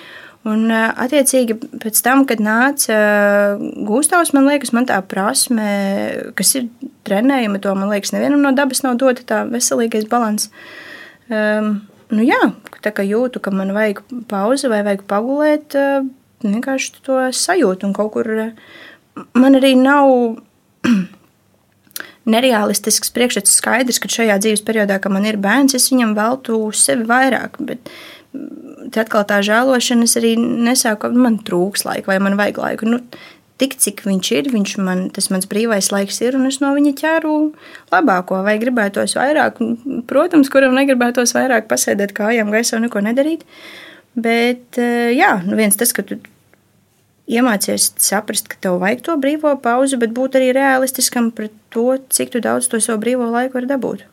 Un, attiecīgi, pēc tam, kad nāca Gustavs, man liekas, man tā prasme, kas ir trenējama, to man liekas, nevienam no dabas nav dota tā veselīgais balans. Um, nu jā, tā kā jūtu, ka man vajag pauze vai vajag pagulēt, vienkārši to sajūtu un kaut kur man arī nav. (clears throat) nereālistisks priekšstats skaidrs, ka šajā dzīves periodā, kad man ir bērns, es viņam veltu sevi vairāk. Bet tad atkal tā žēlošana, arī nesāku, ka man trūks laika vai man vajag laiku. Nu, tik, cik viņš ir, viņš man, tas mans brīvais laiks ir, un es no viņa ķēru labāko, vai gribētos vairāk. Protams, kuram negribētos vairāk pasēdēt kājām gaisā un neko nedarīt. Bet, eh, jā, nu viens tas, ka tu iemācies saprast, ka tev vajag to brīvo pauzi, bet būt arī realistiskam pret to, cik daudz to savu brīvo laiku var dabūt.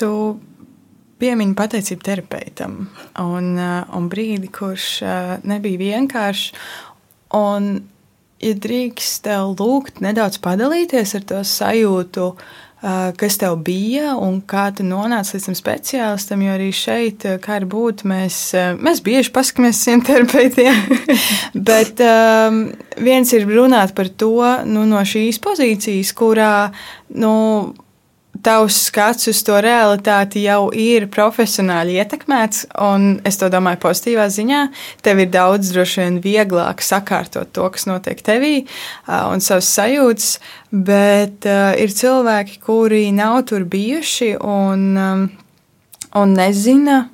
Tu piemiņu pateicību terapeitam un, uh, un brīdi, kurš uh, nebija vienkāršs. Un, ja drīkst tev lūgt nedaudz padalīties ar to sajūtu, kas tev bija un kā tu nonāci līdz tam speciālistam, jo arī šeit, kā ir būt, mēs, mēs bieži paskatāmies terapeitiem, (laughs) bet um, viens ir runāt par to nu, no šīs pozīcijas, kurā, nu, tavs skats uz to realitāti jau ir profesionāli ietekmēts, un es to domāju pozitīvā ziņā. Tev ir daudz droši vien vieglāk sakārtot to, kas notiek tevī un savas sajūtas, bet ir cilvēki, kuri nav tur bijuši un, un nezina,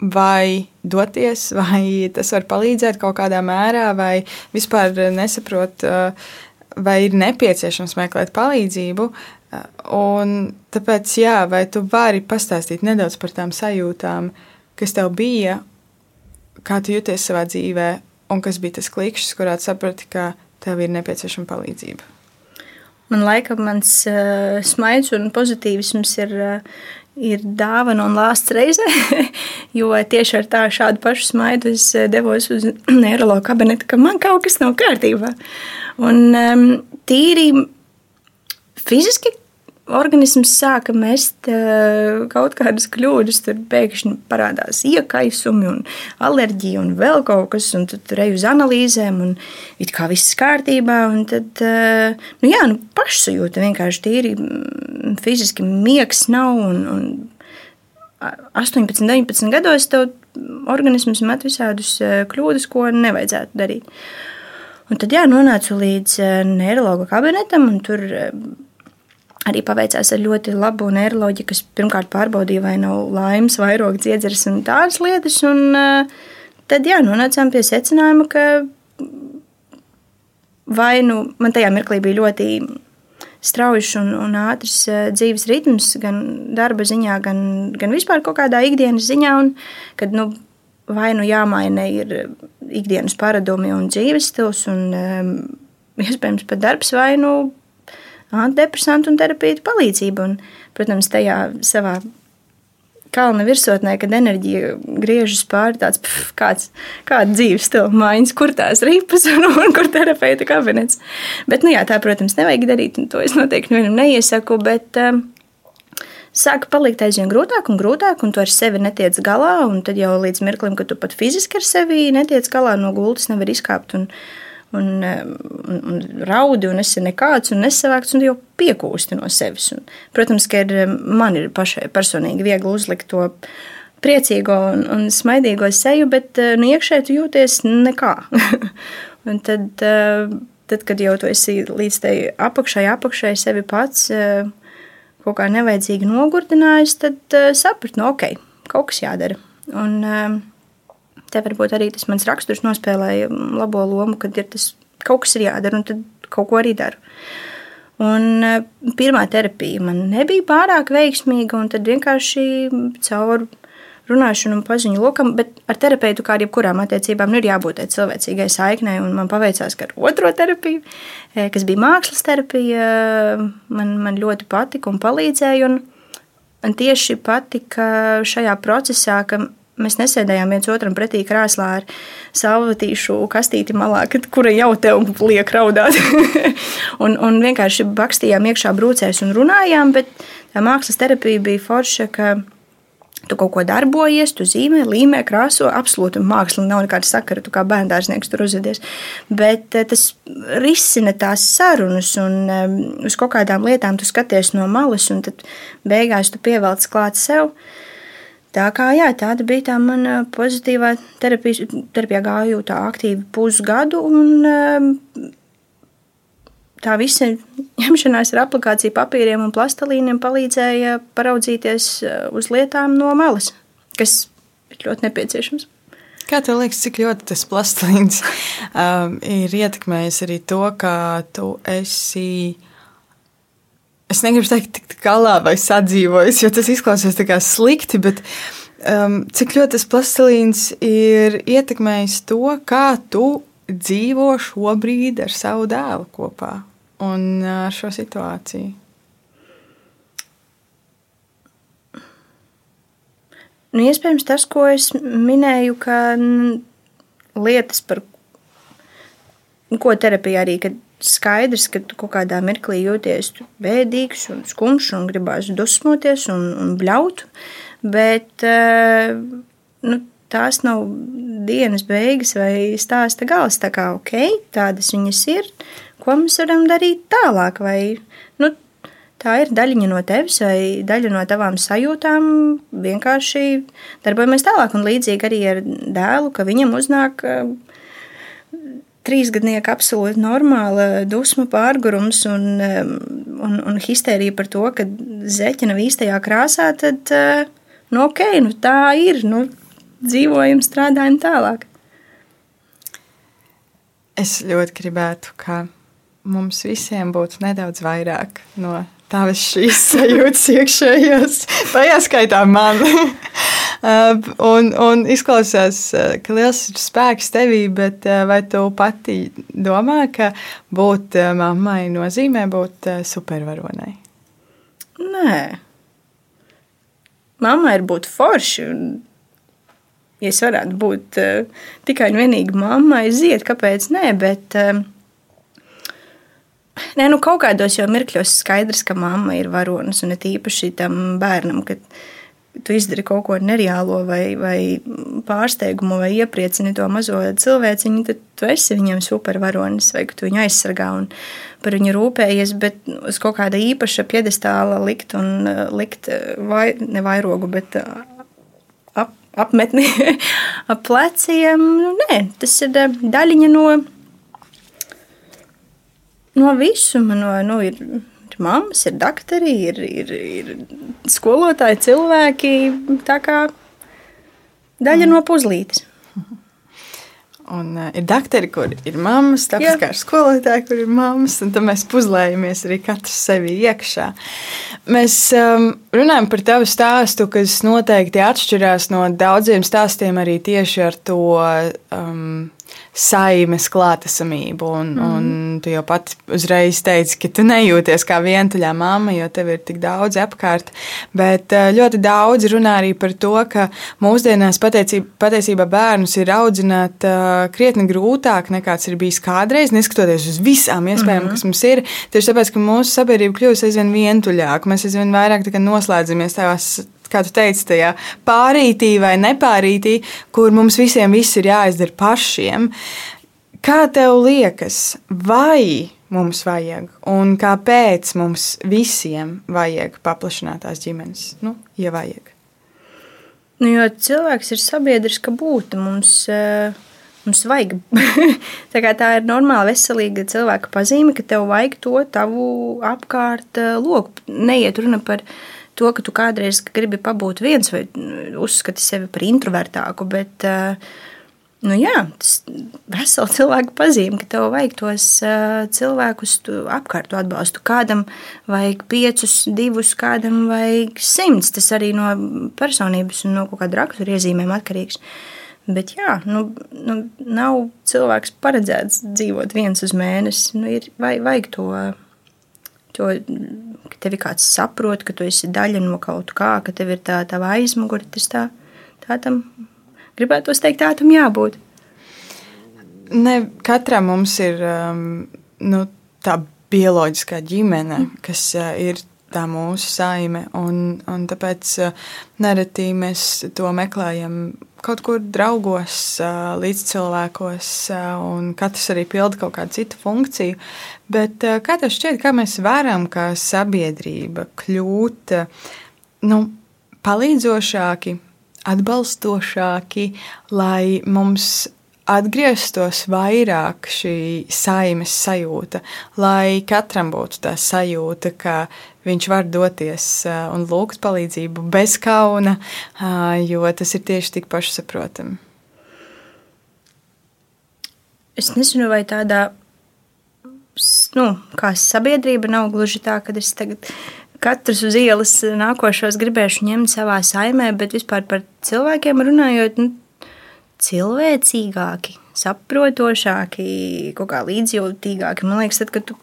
vai doties, vai tas var palīdzēt kaut kādā mērā, vai vispār nesaprot, vai ir nepieciešams meklēt palīdzību. Uh, Un tāpēc, jā, vai tu vari pastāstīt nedaudz par tām sajūtām, kas tev bija, kā tu jūties savā dzīvē, un kas bija tas klikšķis, kurā saprati, ka tev ir nepieciešama palīdzība? Man liekas, mans uh, smaids un pozitīvisms ir, uh, ir dāvana un lāsts reizē, (laughs) jo tieši ar tā šādu pašu smaidu es devos uz (clears throat) neiroloģu kabinetu, ka man kaut kas nav kārtībā. Un um, tīri fiziski organisms sāka mest uh, kaut kādas kļūdas, tur pēkšņi parādās iekaisumi un alerģija un vēl kaut kas, un tad tur ej uz analīzēm, un it kā viss kārtībā, tad, uh, nu jā, nu pašsajūta vienkārši tīri mm, fiziski miegs nav, un, un 18, 19 gados tev organisms met visādus kļūdas, ko nevajadzētu darīt. Un tad, jā, nonācu līdz neiroloģa kabinetam, un tur arī paveicās ar ļoti labu neiroloģiju, kas pirmkārt pārbaudīja, vai nav laimes, vairogs, iedzeres un tādas lietas. Un, tad jā, nonācām pie secinājuma, ka vai nu man tajā mirklī bija ļoti strauji un, un ātrs dzīves ritms, gan darba ziņā, gan, gan vispār kaut kādā ikdienas ziņā. Un, kad, nu, vai nu jāmaina ir ikdienas paradumi un dzīves stils, un um, iespējams pat darbs, vai nu antidepresantu un terapiju palīdzību. Un, protams, tajā savā kalna virsotnē, kad enerģija griežas pāri tāds, pf, kāds, kāda dzīves stila maiņas, kur tās ripas un, un kur terapeita kabinets. Bet, nu jā, tā, protams, nevajag darīt, un to es noteikti nevienam neiesaku, bet um, sāka palikt aizvien grūtāk un grūtāk, un tu ar sevi netiec galā, un tad jau līdz mirklim, kad tu pat fiziski ar sevi netiec galā, no gultas nevar izkāpt. Un, un, un, un raudi, un esi nekāds un nesavākts, un jau piekūsti no sevis. Un, protams, ka ir, man ir pašai personīgi viegli uzlikt to priecīgo un, un smaidīgo seju, bet nu, iekšēji tu jūties nekā. (laughs) un tad, tad, kad jau tu esi līdz tai apakšai, apakšai sevi pats kaut kā nevajadzīgi nogurdinājis, tad saprati, nu, ok, kaut kas jādara. Un, te varbūt arī tas mans raksturs nospēlēja labo lomu, kad ir tas kaut kas ir jādara, un tad kaut ko arī daru. Un eh, pirmā terapija man nebija pārāk veiksmīga, un tad vienkārši caur runāšanu un paziņu lokam, bet ar terapeitu, kā arī jebkurām attiecībām, nu ir jābūt cilvēcīgai saiknei. Man paveicās, ka ar otro terapiju, eh, kas bija mākslas terapija, man, man ļoti patika un palīdzēja. Un, un tieši patika šajā procesā, ka Mēs nesēdējām viens otram pretī krēslā ar salvetīšu kastīti malā, kad, kura jau tev liek raudāt. (laughs) un, un vienkārši bakstījām iekšā brūcēs un runājām, bet tā mākslas terapija bija forša, ka tu kaut ko darbojies, tu zīmē, līmē, krāso, absolūti māksla nav nekāda sakara, tu kā bērndārznieks tur uzvedies. Bet eh, tas risina tās sarunas un um, uz kaut kādām lietām tu skaties no malas un tad beigās tu pievelc klāt sev. Uh, Tā kā jā, tāda bija tā mana pozitīvā terapija. Terapijā gāju tā aktīvi pusgadu, un tā visa ņemšanās ar aplikāciju papīriem un plastelīniem palīdzēja paraudzīties uz lietām no malas, kas ir ļoti nepieciešams. Kā tev liekas, cik ļoti tas plastilīns um, (laughs) ir ietekmējis arī to, ka tu esi. Es negribu teikt, tik galā vai sadzīvojis, jo tas izklausās tā kā slikti, bet um, cik ļoti tas plastilīns ir ietekmējis to, kā tu dzīvo šobrīd ar savu dēlu kopā un uh, ar šo situāciju. Nu, iespējams, tas, ko es minēju, ka lietas, par ko terapija arī ir skaidrs, ka tu kaut kādā mirklī jūties bēdīgs un skumjš un gribās dusmoties un, un bļaut. Bet eh, nu, tās nav dienas beigas vai stāsta gals. Tā kā ok, tādas viņas ir. Ko mēs varam darīt tālāk? Vai, nu, tā ir daļiņa no tevis vai daļa no tavām sajūtām. Vienkārši darbojamies tālāk, un līdzīgi arī ar dēlu, ka viņam uznāk eh, trīsgadnieka absolūti normāla dusma, pārgurums un, un, un histērija par to, ka zeķe nav īstajā krāsā, tad eh, nu, ok, nu, tā ir. Nu, dzīvojam, strādājam tālāk. Es ļoti gribētu, ka mums visiem būtu nedaudz vairāk no tavas šīs (laughs) sajūtas iekšējās, pajaskaitā man. Uh, un, un izklausās, uh, ka liels ir spēks tevī, bet uh, vai tu pati domā, ka būt mammai nozīmē būt supervaronai? Nē. Mamma ir būt forši. Un, ja es varētu būt uh, tikai un vienīgi mammai, ziet, kāpēc nē, bet uh, Nē, nu kaut kādos jau mirkļos skaidrs, ka mamma ir varonis un it īpaši tam bērnam, kad tu izdari kaut ko nereālo vai, vai pārsteigumu vai iepriecini to mazo cilvēciņu, tad tu esi viņam supervaronis vai tu viņu aizsargā un par viņu rūpējies, bet uz kaut kāda īpaša piedestāla likt un likt vai, ne vairogu, bet ap, apmetni (laughs) ap pleciem, nu, nē, tas ir daļiņa no no visuma. No, nu, ir mammas, ir doktori, ir, ir, ir skolotāji, cilvēki. Tā kā daļa mm. no puzlītes. (laughs) Un uh, ir doktori, kur ir mammas, tāpat kā ir skolotāji, kur ir mammas, tad mēs puzlējamies arī katrs sevi iekšā. Mēs um, runājam par tavu stāstu, kas noteikti atšķirās no daudziem stāstiem arī tieši ar to. Um, saimes klātesamību. Un, mm. un tu jau pati uzreiz teici, ka tu nejūties kā vientuļā mamma, jo tev ir tik daudz apkārt. Bet eh, ļoti daudz runā arī par to, ka mūsdienās patiesībā bērnus ir audzināt uh, krietni grūtāk nekā tas ir bijis kādreiz, neskatoties uz visām iespējām, mm. kas mums ir. Tieši tāpēc, ka mūsu sabiedrība kļūst aizvien vientuļāka, mēs aizvien vairāk noslēdzamies tajās kā tu teici, tajā pārītī vai nepārītī, kur mums visiem viss ir jāizdara pašiem. Kā tev liekas, vai mums vajag un kāpēc mums visiem vajag paplašinātās ģimenes? Nu, ja vajag. Nu, jo cilvēks ir sabiedriska būtne. Mums, eh, mums vajag. (laughs) tā, tā ir normāla, veselīga cilvēka pazīme, ka tev vajag to tavu apkārt eh, loku. Neiet runa par viņa to, ka tu kādreiz gribi pabūt viens vai uzskati sevi par introvertāku, bet eh, nu jā, tas vesela cilvēka pazīme, ka tev vajag tos eh, cilvēkus apkārt atbalstu. Kādam vajag piecus, divus, kādam vajag simts. Tas arī no personības un no kaut kāda rakstura iezīmēm atkarīgs. Bet jā, nu, nu, nav cilvēks paredzēts dzīvot viens uz mēnesi. Nu, ir, vajag, vajag to, to ka tevi kāds saprot, ka tu esi daļa no kaut kā, ka tev ir tā tā aizmugure. Tas tā, tā tam gribētu teikt, tā tam jābūt. Ne katram mums ir um, nu, tā bioloģiskā ģimene, kas uh, ir tā mūsu saime. Un, un tāpēc uh, nereti mēs to meklējam kaut kur draugos, līdzcilvēkos, un katrs arī pilda kaut kādu citu funkciju. Bet kā tev šķiet, kā mēs varam, kā sabiedrība, kļūt nu, palīdzošāki, atbalstošāki, lai mums atgrieztos vairāk šī saimes sajūta, lai katram būtu tā sajūta, ka viņš var doties un lūgt palīdzību bez kauna, jo tas ir tieši tik pašsaprotami. Es nezinu, vai tādā nu, sabiedrība nav gluži tā, ka es tagad katrs uz ielas nākošos gribēšu ņemt savā saimē, bet vispār par cilvēkiem runājot, nu, cilvēcīgāki, saprotošāki, kaut kā līdzjūtīgāki. Man liekas, tad, kad tu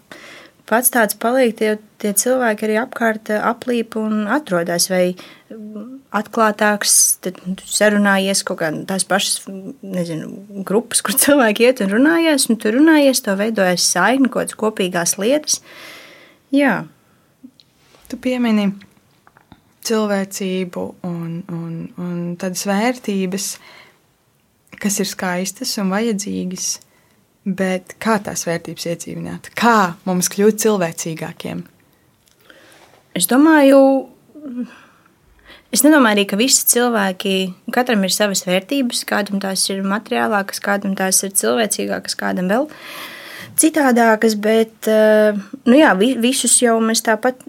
pats tāds paliek, tie, tie cilvēki arī apkārt aplīp un atrodas vai atklātāks, tad sarunājies kaut kā tās pašas, nezinu, grupas, kur cilvēki iet un runājies, un tu runājies, to veidojas saikni, kaut kādas kopīgās lietas. Jā. Tu piemini cilvēcību un, un, un tādas vērtības, kas ir skaistas un vajadzīgas, bet kā tās vērtības iedzīvināt? Kā mums kļūt cilvēcīgākiem? Es domāju, es nedomāju arī, ka visi cilvēki, katram ir savas vērtības, kādam tās ir materiālākas, kādam tās ir cilvēcīgākas, kādam vēl citādākas, bet nu jā, visus jau mēs tāpat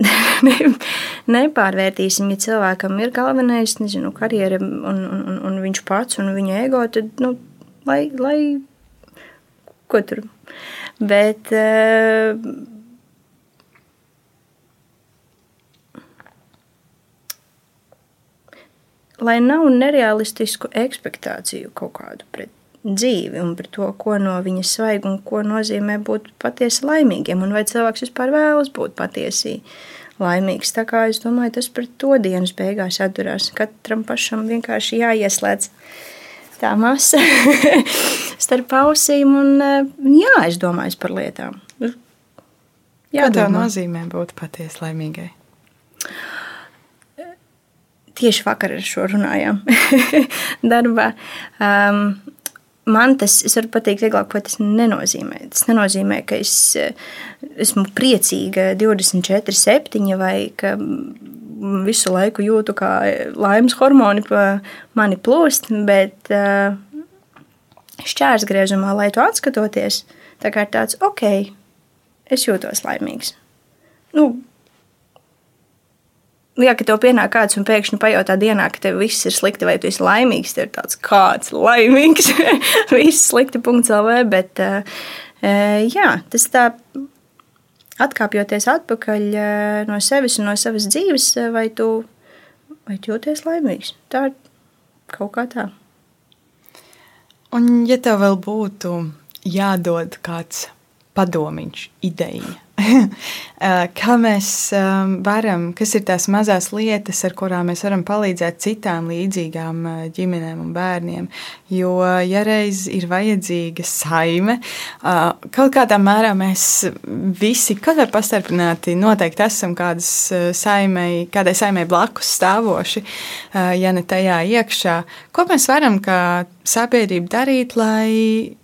(laughs) nepārvērtīsim. Ja cilvēkam ir galvenais, nezinu, karjera un, un, un viņš pats un viņa ego, tad, nu, lai, lai ko tur. Bet, lai nav nerealistisku expectāciju kaut kādu pret dzīvi un par to, ko no viņas vajag un ko nozīmē būt patiesi laimīgiem, un vai cilvēks vispār vēlas būt patiesi laimīgs. Tā kā es domāju, tas par to dienas beigās atdurās. Katram pašam vienkārši jāieslēdz tā masa (laughs) starp ausīm, un jā, es domāju par lietām. Jā, tev nozīmē būt patiesi laimīgai? Tieši vakar ar šo runājām (laughs) darbā. Um, man tas, es varu pateikt, vieglāk, ko tas nenozīmē. Tas nenozīmē, ka es esmu priecīga 24, 7 vai ka visu laiku jūtu, kā laimes hormoni pa mani plūst, bet uh, šķērsgriezumā, lai to atskatoties, tā kā ir tāds, ok, es jūtos laimīgs. Nu, Nu, ja tev pienāk kāds un pēkšņi pajautā dienā, ka tev viss ir slikti, vai tu esi laimīgs, tad ir tāds kāds laimīgs. (laughs) viss slikti, punkts LV. Bet jā, tas tā atkāpjoties atpakaļ no sevis un no savas dzīves, vai tu, vai tu jūties laimīgs. Tā ir kaut kā tā. Un, ja tev vēl būtu jādod kāds padomiņš, ideja, Eh, (laughs) kā mēs ehm, varam, kas ir tās mazās lietas, ar kurām mēs varam palīdzēt citām līdzīgām eh, ģimenēm un bērniem. Jo, ja reiz ir vajadzīga saime, eh, kaut kādā mērā mēs visi, kaut vai pastarpināti, noteikti esam kādas saimei, kādai saimei blakus stāvoši, ja ne tajā iekšā. Ko mēs varam kā sabiedrība darīt, lai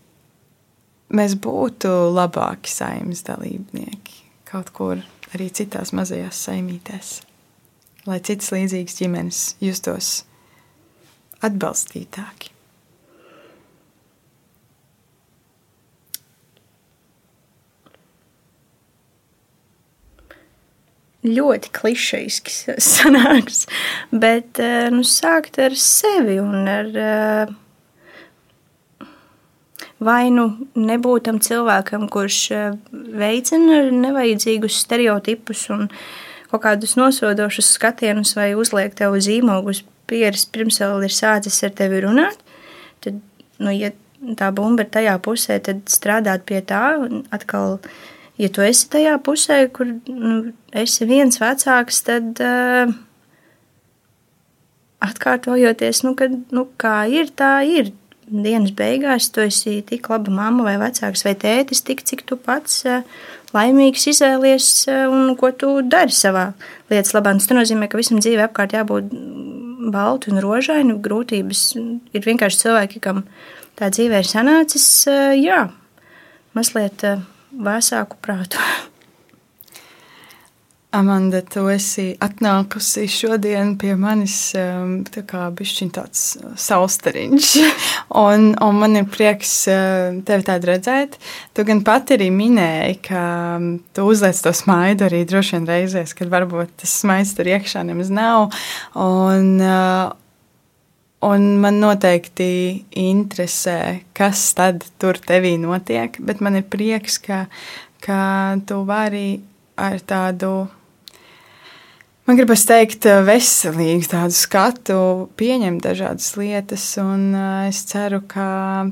mēs būtu labāki saimnes dalībnieki kaut kur arī citās mazajās saimītēs, lai citas līdzīgas ģimenes justos atbalstītāki. ļoti klišejiski (laughs) sanāks, bet eh, nu, sākt ar sevi un ar uh, vai nu nebūt tam cilvēkam, kurš eh, veicina nevajadzīgus stereotipus un kaut kādus nosodošus skatienus vai uzliek tev zīmogus pieres pirms vēl ir sācis ar tevi runāt, tad, nu, ja tā bumba ir tajā pusē, tad strādāt pie tā un atkal, ja tu esi tajā pusē, kur nu, esi viens vecāks, tad uh, atkārtojoties, nu, kad, nu, kā ir, tā ir dienas beigās tu esi tik laba mamma vai vecāks vai tētis, tik cik tu pats eh, laimīgs izvēlies eh, un ko tu dari savā lietas labā. Tas nozīmē, ka visam dzīvē apkārt jābūt baltu un rožainu. Grūtības ir vienkārši cilvēki, kam tā dzīvē ir sanācis, eh, jā, mazliet vēsāku prātu. (laughs) Amanda, tu esi atnākusi šodien pie manis um, tā kā bišķiņ tāds uh, saulstariņš, (laughs) un, un man ir prieks uh, tevi tādu redzēt. Tu gan pati arī minēji, ka um, tu uzliec to smaidu arī droši vien reizēs, kad varbūt tas smaids tur iekšā nemaz nav, un, uh, un man noteikti interesē, kas tad tur tevī notiek, bet man ir prieks, ka, ka tu vari ar tādu Man gribas teikt, eh, veselīgu tādu skatu, pieņemt dažādas lietas, un uh, es ceru, ka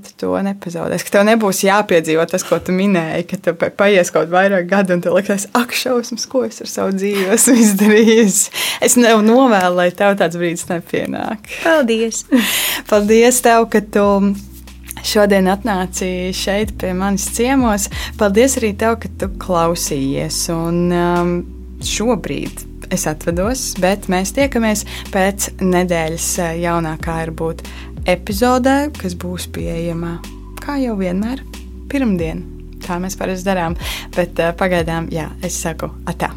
tu to nepazaudēsi. Ka tev nebūs jāpiedzīvo tas, ko tu minēji, ka tev paies kaut vairāk gadu, un tev liksies, ak, šausmas, ko es ar savu dzīvi esmu (laughs) izdarījis. Es nev novēlu, lai tev tāds brīdis nepienāk. Paldies! (laughs) Paldies tev, ka tu šodien atnāci šeit pie manis ciemos. Paldies arī tev, ka tu klausījies. Un, um, šobrīd es atvados, bet mēs tiekamies pēc nedēļas eh, jaunākā ir būt epizodē, kas būs pieejama kā jau vienmēr pirmdien. Tā mēs parasti darām, bet uh, pagaidām, jā, es saku, atā.